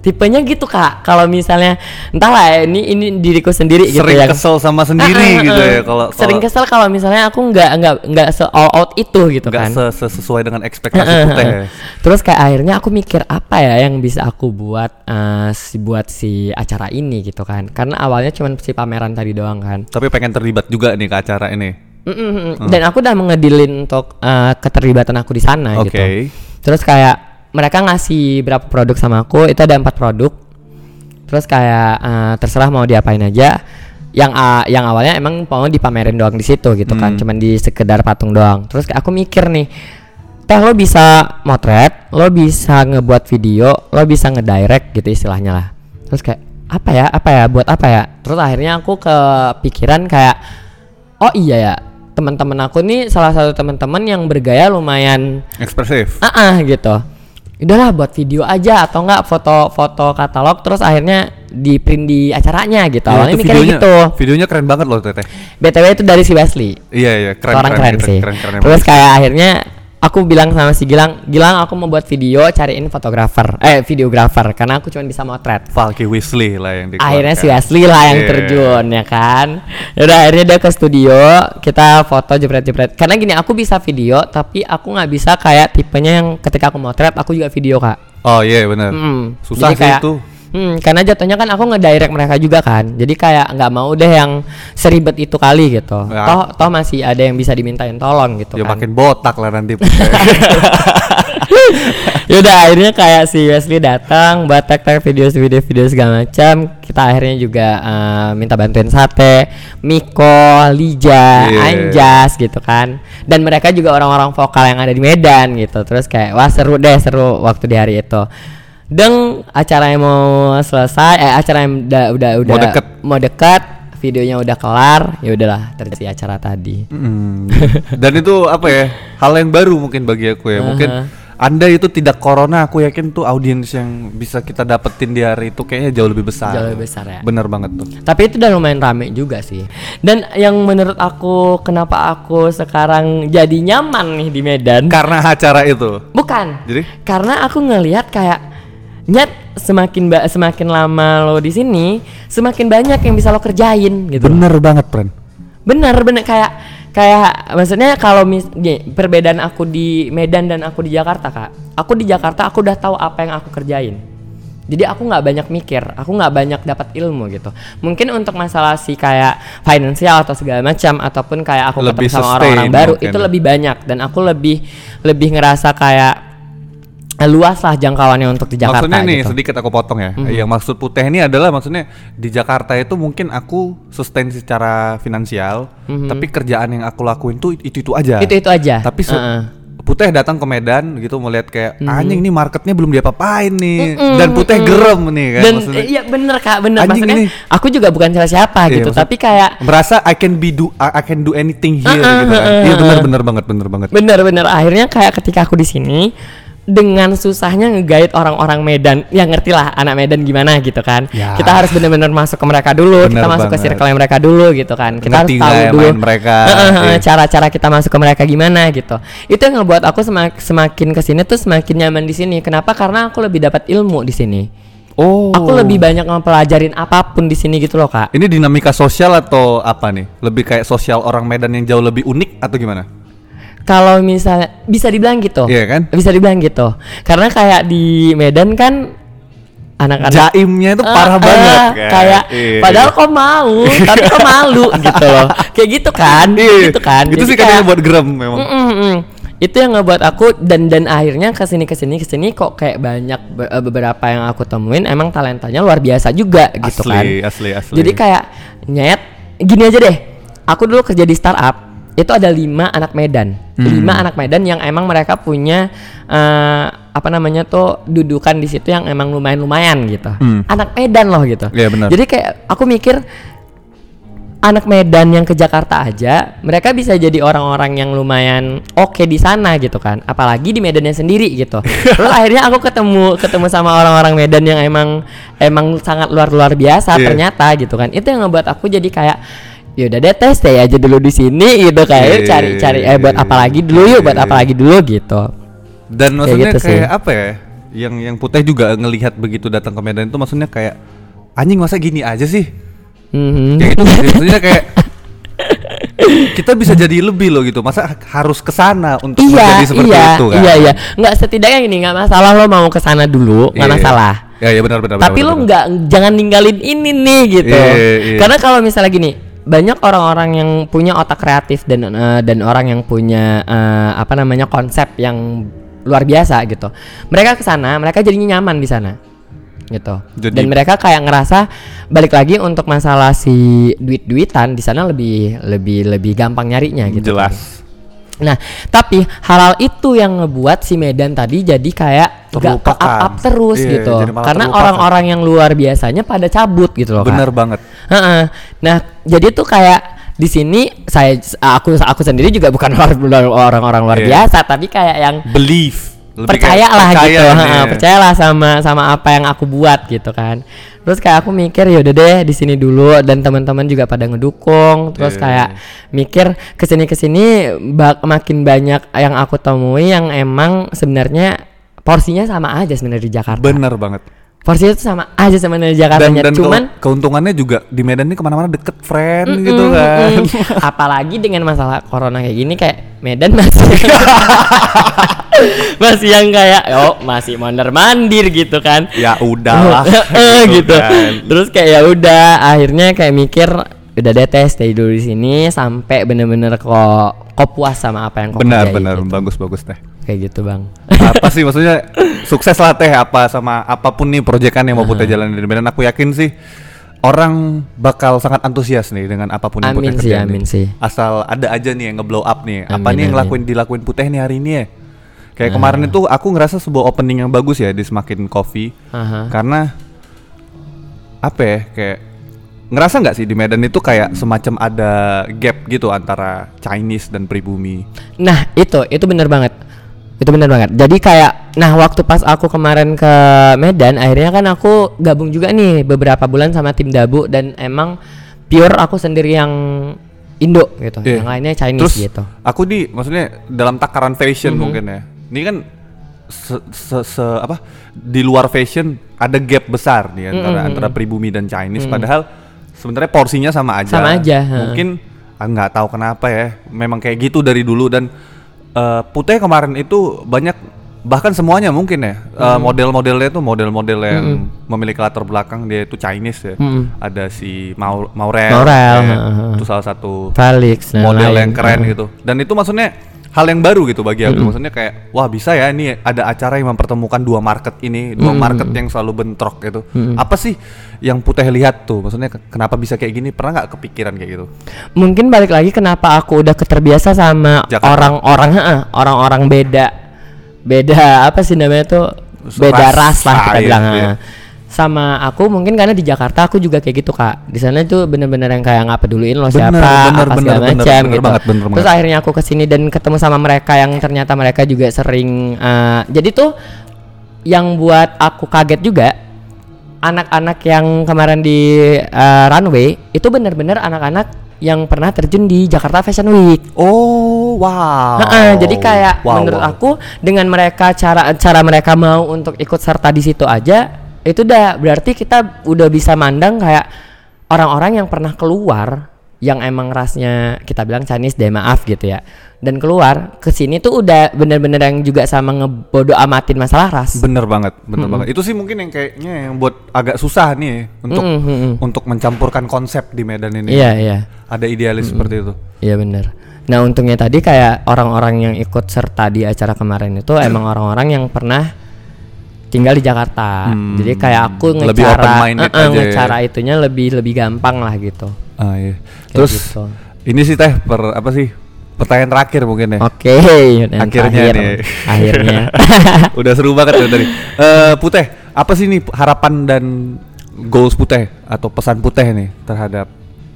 tipenya gitu kak kalau misalnya entahlah ya, ini ini diriku sendiri gitu Sering yang kesel sama sendiri ah, gitu ah. ya kalau sering kesel kalau misalnya aku nggak nggak nggak se all out itu gitu nggak kan se- se- sesuai dengan ekspektasi Heeh, putih. heeh. Terus kayak akhirnya aku mikir apa ya yang bisa aku buat eh, si buat si acara ini gitu kan. Karena awalnya cuma si pameran tadi doang kan. Tapi pengen terlibat juga nih ke acara ini. Mm-mm, Dan aku udah mengedilin untuk eh, keterlibatan aku di sana Oke. gitu. Terus kayak mereka ngasih berapa produk sama aku, itu ada empat produk. Terus kayak eh, terserah mau diapain aja. Yang ah, yang awalnya emang mau dipamerin doang di situ gitu kan, Hmm. cuman di sekedar patung doang. Terus aku mikir nih, teh lo bisa motret, lo bisa ngebuat video, lo bisa ngedirect gitu istilahnya lah. Terus kayak apa ya, apa ya, buat apa ya? Terus akhirnya aku kepikiran kayak, oh iya ya, teman-teman aku nih salah satu teman-teman yang bergaya lumayan Ekspresif. ah ah, gitu udahlah buat video aja atau enggak foto-foto katalog terus akhirnya di print di acaranya gitu Ya, awalnya mikirnya videonya, gitu Videonya keren banget loh Teteh. btw itu dari si Wesley Iya iya keren orang keren, gitu, sih Keren keren. terus kayak akhirnya aku bilang sama si Gilang Gilang aku mau buat video cariin fotografer eh videografer karena aku cuma bisa motret Valky Weasley lah yang dikeluarkan. akhirnya si Wesley lah yang Iya. terjun ya kan Yaudah akhirnya dia ke studio kita foto jepret-jepret karena gini aku bisa video tapi aku nggak bisa kayak tipenya yang ketika aku motret aku juga video kak Oh iya benar. Mm. Susah Jadi sih kayak- itu. Hmm, karena jatuhnya kan aku ngedirect mereka juga kan. Jadi kayak nggak mau deh yang seribet itu kali gitu. Ya. Toh toh masih ada yang bisa dimintain tolong gitu Ya kan. makin botak lah nanti. Yaudah akhirnya kayak si Wesley datang buat tag tag video video video segala macam. Kita akhirnya juga eh, minta bantuin Sate, Miko, Lija, Iya. Anjas gitu kan. Dan mereka juga orang-orang vokal yang ada di Medan gitu. Terus kayak wah seru deh seru waktu di hari itu. Deng acara yang mau selesai, eh acara yang udah udah udah Mau deket. mau dekat, videonya udah kelar, ya udahlah terjadi acara tadi. Mm. Dan itu apa ya? Hal yang baru mungkin bagi aku ya. Mungkin Aha. anda itu tidak corona, aku yakin tuh audiens yang bisa kita dapetin di hari itu kayaknya jauh lebih besar. Jauh lebih besar ya. Bener banget tuh. Tapi itu udah lumayan rame juga sih. Dan yang menurut aku kenapa aku sekarang jadi nyaman nih di Medan? Karena acara itu. Bukan. Jadi? Karena aku ngelihat kayak nyet semakin ba- semakin lama lo di sini, semakin banyak yang bisa lo kerjain gitu. Bener banget, Pren. Bener bener kayak kayak maksudnya kalau mis gini, perbedaan aku di Medan dan aku di Jakarta kak. Aku di Jakarta aku udah tahu apa yang aku kerjain. Jadi aku nggak banyak mikir, aku nggak banyak dapat ilmu gitu. Mungkin untuk masalah si kayak finansial atau segala macam ataupun kayak aku Lebih ketemu sama orang-orang baru mungkin itu ya. lebih banyak dan aku lebih lebih ngerasa kayak eh, luas lah jangkauannya untuk di Jakarta maksudnya nih gitu. sedikit aku potong ya. Yang maksud putih ini adalah maksudnya di Jakarta itu mungkin aku sustain secara finansial, tapi kerjaan yang aku lakuin tuh itu itu aja. Itu itu aja. Tapi Heeh. Putih datang ke Medan gitu melihat kayak Mhm. anjing ini marketnya belum diapa-apain nih dan Putih gerem nih kan dan maksudnya. iya bener kak bener Anjing maksudnya ini. aku juga bukan siapa-siapa Iya, gitu tapi kayak merasa I can be do I, can do anything here Heeh, gitu kan. heeh, Iya bener bener banget bener banget. bener-bener akhirnya kayak ketika aku di sini dengan susahnya nge-guide orang-orang Medan yang ngerti lah anak Medan gimana gitu kan Ya. kita harus bener-bener masuk ke mereka dulu Bener kita masuk ke banget. circle mereka dulu gitu kan kita Ngerti harus tahu dulu mereka, iya. cara-cara kita masuk ke mereka gimana gitu itu yang ngebuat aku semak- semakin ke sini tuh semakin nyaman di sini kenapa karena aku lebih dapat ilmu di sini Oh. aku lebih banyak ngepelajarin apa pun di sini gitu loh kak Ini dinamika sosial atau apa nih? Lebih kayak sosial orang Medan yang jauh lebih unik atau gimana? Kalau misalnya bisa dibilang gitu Iya kan? bisa dibilang gitu karena kayak di Medan kan anak-anak Jaimnya itu parah Ah, banget ah, kan? kayak Iya, padahal iya. kok mau tapi kok malu gitu loh kayak gitu kan Iya, gitu kan Itu sih kadang kayak- buat gerem memang. Mm, mm, mm. itu yang ngebuat aku dan dan akhirnya ke sini ke sini ke sini kok kayak banyak be- eh, beberapa yang aku temuin emang talentanya luar biasa juga gitu kan Asli, asli, asli. jadi kayak nyet gini aja deh aku dulu kerja di startup itu ada lima anak Medan Hmm. lima anak Medan yang emang mereka punya eh, apa namanya tuh dudukan di situ yang emang lumayan lumayan gitu Hmm. anak Medan loh gitu Iya, benar. jadi kayak aku mikir anak Medan yang ke Jakarta aja mereka bisa jadi orang-orang yang lumayan oke di sana gitu kan apalagi di Medannya sendiri gitu terus akhirnya aku ketemu ketemu sama orang-orang Medan yang emang emang sangat luar luar biasa Iya. ternyata gitu kan itu yang ngebuat aku jadi kayak ya udah deh tes deh aja dulu di sini gitu kayak Iya, "Yuk cari cari eh buat apa lagi dulu yuk buat iya, apa lagi dulu gitu Dan maksudnya gitu sih. kayak apa ya? Yang yang Putih juga ngelihat begitu datang ke Medan itu maksudnya kayak anjing masa gini aja sih? Mhm. Kayak gitu sih. maksudnya kayak kita bisa jadi lebih loh gitu. Masa harus ke sana untuk iya menjadi seperti iya itu kan? iya iya nggak setidaknya ini nggak masalah lo mau ke sana dulu nggak Iya, iya. masalah Ya ya benar benar. tapi benar, lo nggak jangan ninggalin ini nih gitu Iya, iya. karena kalau misalnya gini banyak orang-orang yang punya otak kreatif dan eh, dan orang yang punya eh, apa namanya konsep yang luar biasa gitu. Mereka ke sana mereka jadinya nyaman di sana gitu. Jadi- dan mereka kayak ngerasa balik lagi untuk masalah si duit-duitan di sana lebih lebih lebih gampang nyarinya gitu. Jelas. Nah, tapi halal itu yang ngebuat si Medan tadi jadi kayak gak Terlupakan. up, up terus Iya, gitu. Karena orang-orang yang luar biasanya pada cabut gitu loh. Bener banget. Heeh. Nah, jadi tuh kayak di sini saya aku aku sendiri juga bukan orang-orang luar Iya. biasa, tapi kayak yang Believe. Lebih percaya gitu, heeh, percayalah sama sama apa yang aku buat gitu kan. Terus kayak aku mikir ya udah deh di sini dulu dan teman-teman juga pada ngedukung. Terus Iya. kayak mikir ke sini ke sini bak makin banyak yang aku temui yang emang sebenarnya porsinya sama aja sebenarnya di Jakarta. Bener banget. Porsinya tuh sama aja sebenarnya di Jakarta. Dan, dan Cuman keu- keuntungannya juga di Medan ini ke mana-mana deket friend Mm, gitu kan. mm. Apalagi dengan masalah corona kayak gini kayak Medan masih masih yang kayak oh masih mondar mandir gitu kan. ya udahlah. Eh, gitu. kan. Terus kayak ya udah akhirnya kayak mikir udah deh tes stay dulu di sini sampai bener-bener kok kok puas sama apa yang kok Benar benar gitu. bagus bagus teh. Kayak gitu bang. Apa sih maksudnya sukses lah teh apa sama apa pun nih proyekan yang mau Putih jalanin. Di Medan aku yakin sih orang bakal sangat antusias nih dengan apa pun yang Amin Putih sih, amin nih. sih. asal ada aja nih yang ngeblow up nih. Apa Amin, nih yang amin. lakuin dilakuin Putih nih hari ini ya? Kayak kemarin itu aku ngerasa sebuah opening yang bagus ya di Semakin Coffee. Aha. karena apa ya kayak ngerasa nggak sih di Medan itu kayak semacam ada gap gitu antara Chinese dan pribumi? Nah itu itu bener banget itu bener banget jadi kayak nah waktu pas aku kemarin ke Medan akhirnya kan aku gabung juga nih beberapa bulan sama tim Dabu dan emang pure aku sendiri yang Indo gitu Iya. yang lainnya Chinese Terus gitu aku di maksudnya dalam takaran fashion Mhm. mungkin ya. Ini kan se, se- se- apa di luar fashion ada gap besar nih antara Mhm. antara pribumi dan Chinese padahal sebenarnya porsinya sama aja. Sama aja. Mungkin ah, nggak tahu kenapa ya. Memang kayak gitu dari dulu dan eh, Putih kemarin itu banyak bahkan semuanya mungkin ya eh, model-modelnya itu model-model yang memiliki latar belakang dia itu Chinese ya. Mhm. Ada si Mau Maurel, Maurel, ya. ha. itu salah satu Felix model lain. yang keren Heeh. gitu. Dan itu maksudnya hal yang baru gitu bagi aku. Maksudnya kayak wah bisa ya ini ada acara yang mempertemukan dua market ini, dua market yang selalu bentrok gitu. Apa sih yang Putih lihat tuh? Maksudnya ke- kenapa bisa kayak gini? Pernah nggak kepikiran kayak gitu? mungkin balik lagi kenapa aku udah keterbiasa sama orang-orang heeh, orang-orang beda beda apa sih namanya tuh beda ras, Ras, lah kita ah, iya, bilang iya. Sama aku mungkin karena di Jakarta aku juga kayak gitu kak di sana tuh bener-bener yang kayak nggak peduliin lo Bener, siapa bener, apa segala bener, macam bener gitu banget, bener terus banget. akhirnya aku ke sini dan ketemu sama mereka yang ternyata mereka juga sering eh, jadi tuh yang buat aku kaget juga anak-anak yang kemarin di eh, runway itu bener-bener anak-anak yang pernah terjun di Jakarta Fashion Week. Oh, wow. Heeh, jadi kayak Wow, menurut wow. aku dengan mereka cara cara mereka mau untuk ikut serta di situ aja itu udah berarti kita udah bisa mandang kayak orang-orang yang pernah keluar yang emang rasnya kita bilang Chinese deh maaf gitu ya dan keluar ke sini tuh udah bener-bener yang juga sama ngebodo amatin masalah ras. Bener banget, bener banget. Itu sih mungkin yang kayaknya yang buat agak susah nih untuk Mm, mm, mm. untuk mencampurkan konsep di Medan ini. Iya iya. Ada idealis seperti itu. Iya bener. Nah untungnya tadi kayak orang-orang yang ikut serta di acara kemarin itu emang orang-orang yang pernah tinggal di Jakarta. Hmm, Jadi kayak aku lebih ngecara, open-minded eh, eh, aja ya. ngecara itunya lebih lebih gampang lah gitu. Ah, iya. Kayak Terus gitu. ini sih teh per apa sih? Pertanyaan terakhir mungkin ya. Oke, dan Akhirnya terakhir, nih. akhirnya. Udah seru banget ya tadi. Eh Putih, apa sih nih harapan dan goals Putih atau pesan Putih nih terhadap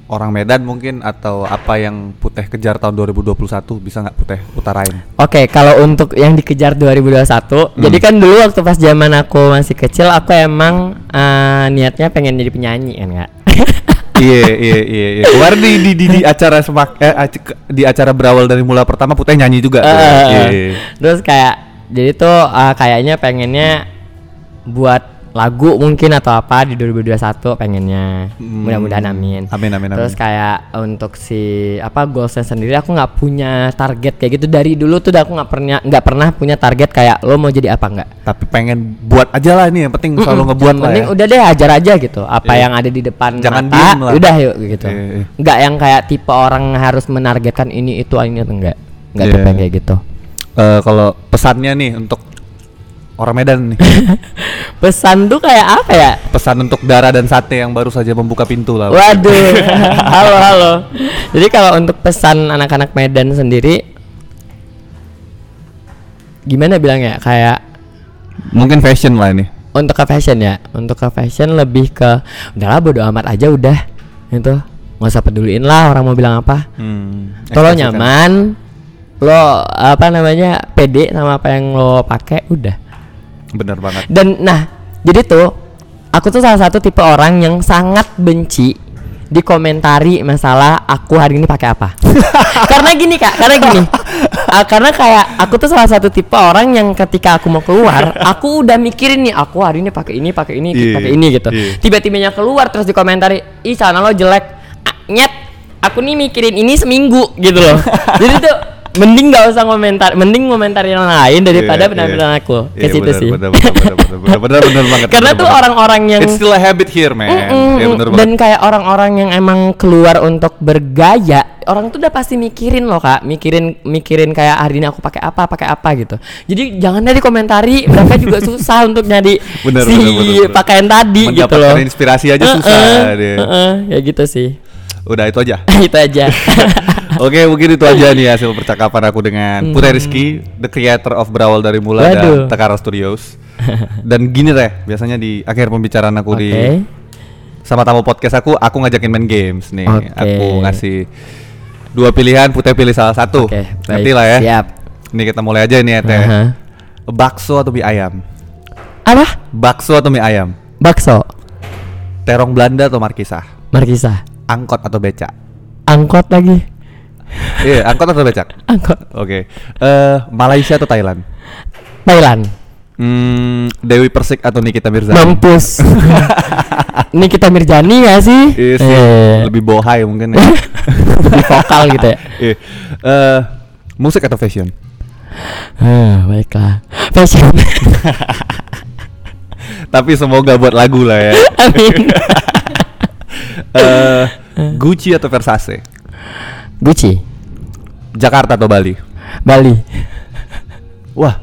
orang Medan mungkin atau apa yang Putih kejar tahun 2021 bisa nggak Putih utarain? Oke, kalau untuk yang dikejar 2021, Hmm. jadi kan dulu waktu pas zaman aku masih kecil, aku emang eh, niatnya pengen jadi penyanyi kan nggak? iya iya iya iya. Kemarin di di di, di acara semak eh, di acara berawal dari mula pertama Putih nyanyi juga. tuh. Eh, Iya. Terus kayak jadi tuh eh, kayaknya pengennya buat lagu mungkin atau apa di 2021 pengennya. Hmm. Mudah-mudahan amin. Amin amin amin. Terus kayak untuk si apa goalsnya sendiri aku nggak punya target kayak gitu dari dulu tuh udah aku nggak pernah nggak pernah punya target kayak lo mau jadi apa nggak Tapi pengen buat aja lah ini yang penting selalu Mm-mm, ngebuat yang lah penting ya. udah deh ajar aja gitu apa Iya. yang ada di depan Jangan mata udah yuk gitu Iya, iya. nggak yang kayak tipe orang harus menargetkan ini itu ini enggak nggak yang kayak gitu Eh, kalau pesannya nih untuk orang Medan nih. pesan tuh kayak apa ya Pesan untuk Dara dan Sate yang baru saja membuka pintu lah. waduh halo halo jadi kalau untuk pesan anak-anak Medan sendiri gimana bilangnya kayak Mungkin fashion lah ini. untuk ke fashion ya untuk ke fashion lebih ke udahlah bodo amat aja udah itu nggak usah peduliin lah orang mau bilang apa Hmm. kalau ekspresikan. nyaman lo apa namanya pede sama apa yang lo pakai udah Bener banget. dan nah jadi tuh aku tuh salah satu tipe orang yang sangat benci dikomentari masalah aku hari ini pakai apa. Karena gini kak karena gini. Uh, karena kayak aku tuh salah satu tipe orang yang ketika aku mau keluar aku udah mikirin nih aku hari ini pakai ini pakai ini Iya, pakai ini gitu. iya. tiba-tibanya keluar terus dikomentari ih sana lo jelek. Ah, nyet aku nih mikirin ini seminggu gitu loh. Jadi tuh mending nggak usah komentar mending komentar yang lain daripada Iya, penampilan iya. aku ke Iya, situ sih Benar, benar, benar, banget. karena benar tuh orang-orang yang It's still a habit here, man. Mm-mm, Iya, benar dan banget. kayak orang-orang yang emang keluar untuk bergaya orang tuh udah pasti mikirin loh kak mikirin mikirin kayak hari ini aku pakai apa pakai apa gitu jadi jangan deh dikomentari mereka juga susah untuk nyari Benar, si benar, benar, benar. pakaian tadi gitu Mendapatkan loh inspirasi aja susah dia. Heeh, ya gitu sih Udah itu aja. itu aja Oke, mungkin itu aja nih hasil percakapan aku dengan Putri Rizky, the creator of Berawal dari Mula dan Waduh. Tekara Studios. dan gini deh, biasanya di akhir pembicaraan aku di Oke. sama tamu podcast aku, aku ngajakin main games nih. Oke. Aku ngasih dua pilihan, Putih pilih salah satu. Ngerti baik. lah ya. Siap. Nih kita mulai aja nih ya teh. Aha. Bakso atau mie ayam? apa Bakso atau mie ayam? bakso Terong Belanda atau Markisah? markisa Angkot atau becak? angkot lagi Iya, angkot atau becak? angkot Oke. Eh, Malaysia atau Thailand? Thailand Hmm, Dewi Persik atau Nikita Mirzani? mampus ini kita Mirjani gak sih Iya sih, Eh, lebih bohai mungkin ya. lebih vokal gitu ya Iya. Eh, musik atau fashion? Ah, baiklah fashion Tapi semoga buat lagu lah ya. amin Eh, Gucci atau Versace? Gucci Jakarta atau Bali? Bali Wah,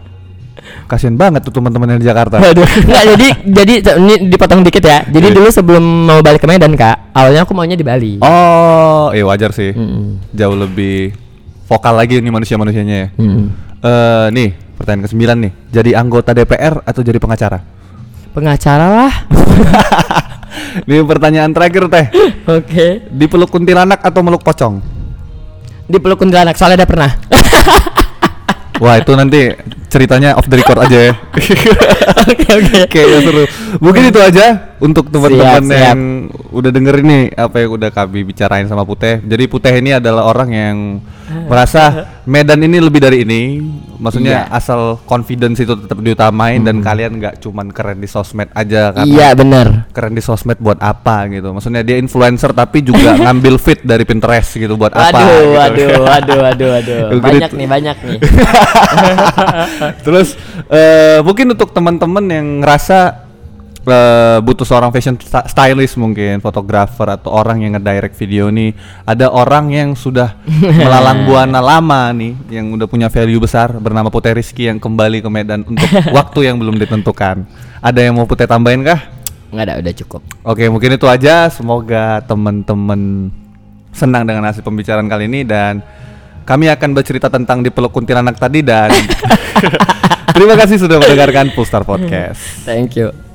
kasian banget tuh teman-teman yang di Jakarta. Waduh, nggak jadi jadi ini dipotong dikit ya. Jadi Iya. dulu sebelum mau balik ke Medan kak, awalnya aku maunya di Bali. Oh, iya wajar sih. Mm-mm. Jauh lebih vokal lagi nih manusia-manusianya ya. Mm. Eh, nih, pertanyaan ke-9 nih. Jadi anggota DPR atau jadi pengacara? Pengacara lah. Ini pertanyaan terakhir teh. Oke. Dipeluk kuntilanak atau meluk pocong? Di peluk kuntilanak soalnya udah pernah. Wah itu nanti ceritanya off the record aja ya. Oke oke. Kayaknya seru. Mungkin itu aja untuk teman-teman yang udah dengerin nih apa yang udah kami bicarain sama Putih. Jadi Putih ini adalah orang yang merasa Medan ini lebih dari ini. Maksudnya Iya. Hmm. asal confidence itu tetap diutamain dan kalian nggak cuman keren di sosmed aja karena Iya benar. keren di sosmed buat apa gitu. Maksudnya dia influencer tapi juga ngambil fit dari Pinterest gitu buat apa. Waduh, gitu. waduh, waduh, waduh, waduh. Banyak nih, banyak nih. Terus eh, mungkin untuk teman-teman yang ngerasa eh, butuh seorang fashion stylist mungkin fotografer atau orang yang ngedirect video nih, ada orang yang sudah melalang buana lama nih, yang udah punya value besar bernama Putih Rizky yang kembali ke Medan untuk waktu yang belum ditentukan. Ada yang mau Putih tambahin kah? Nggak ada, udah cukup. Oke, mungkin itu aja. Semoga teman-teman senang dengan hasil pembicaraan kali ini dan kami akan bercerita tentang dipeluk kuntilanak tadi dan terima kasih sudah mendengarkan Pulstar Podcast. Thank you.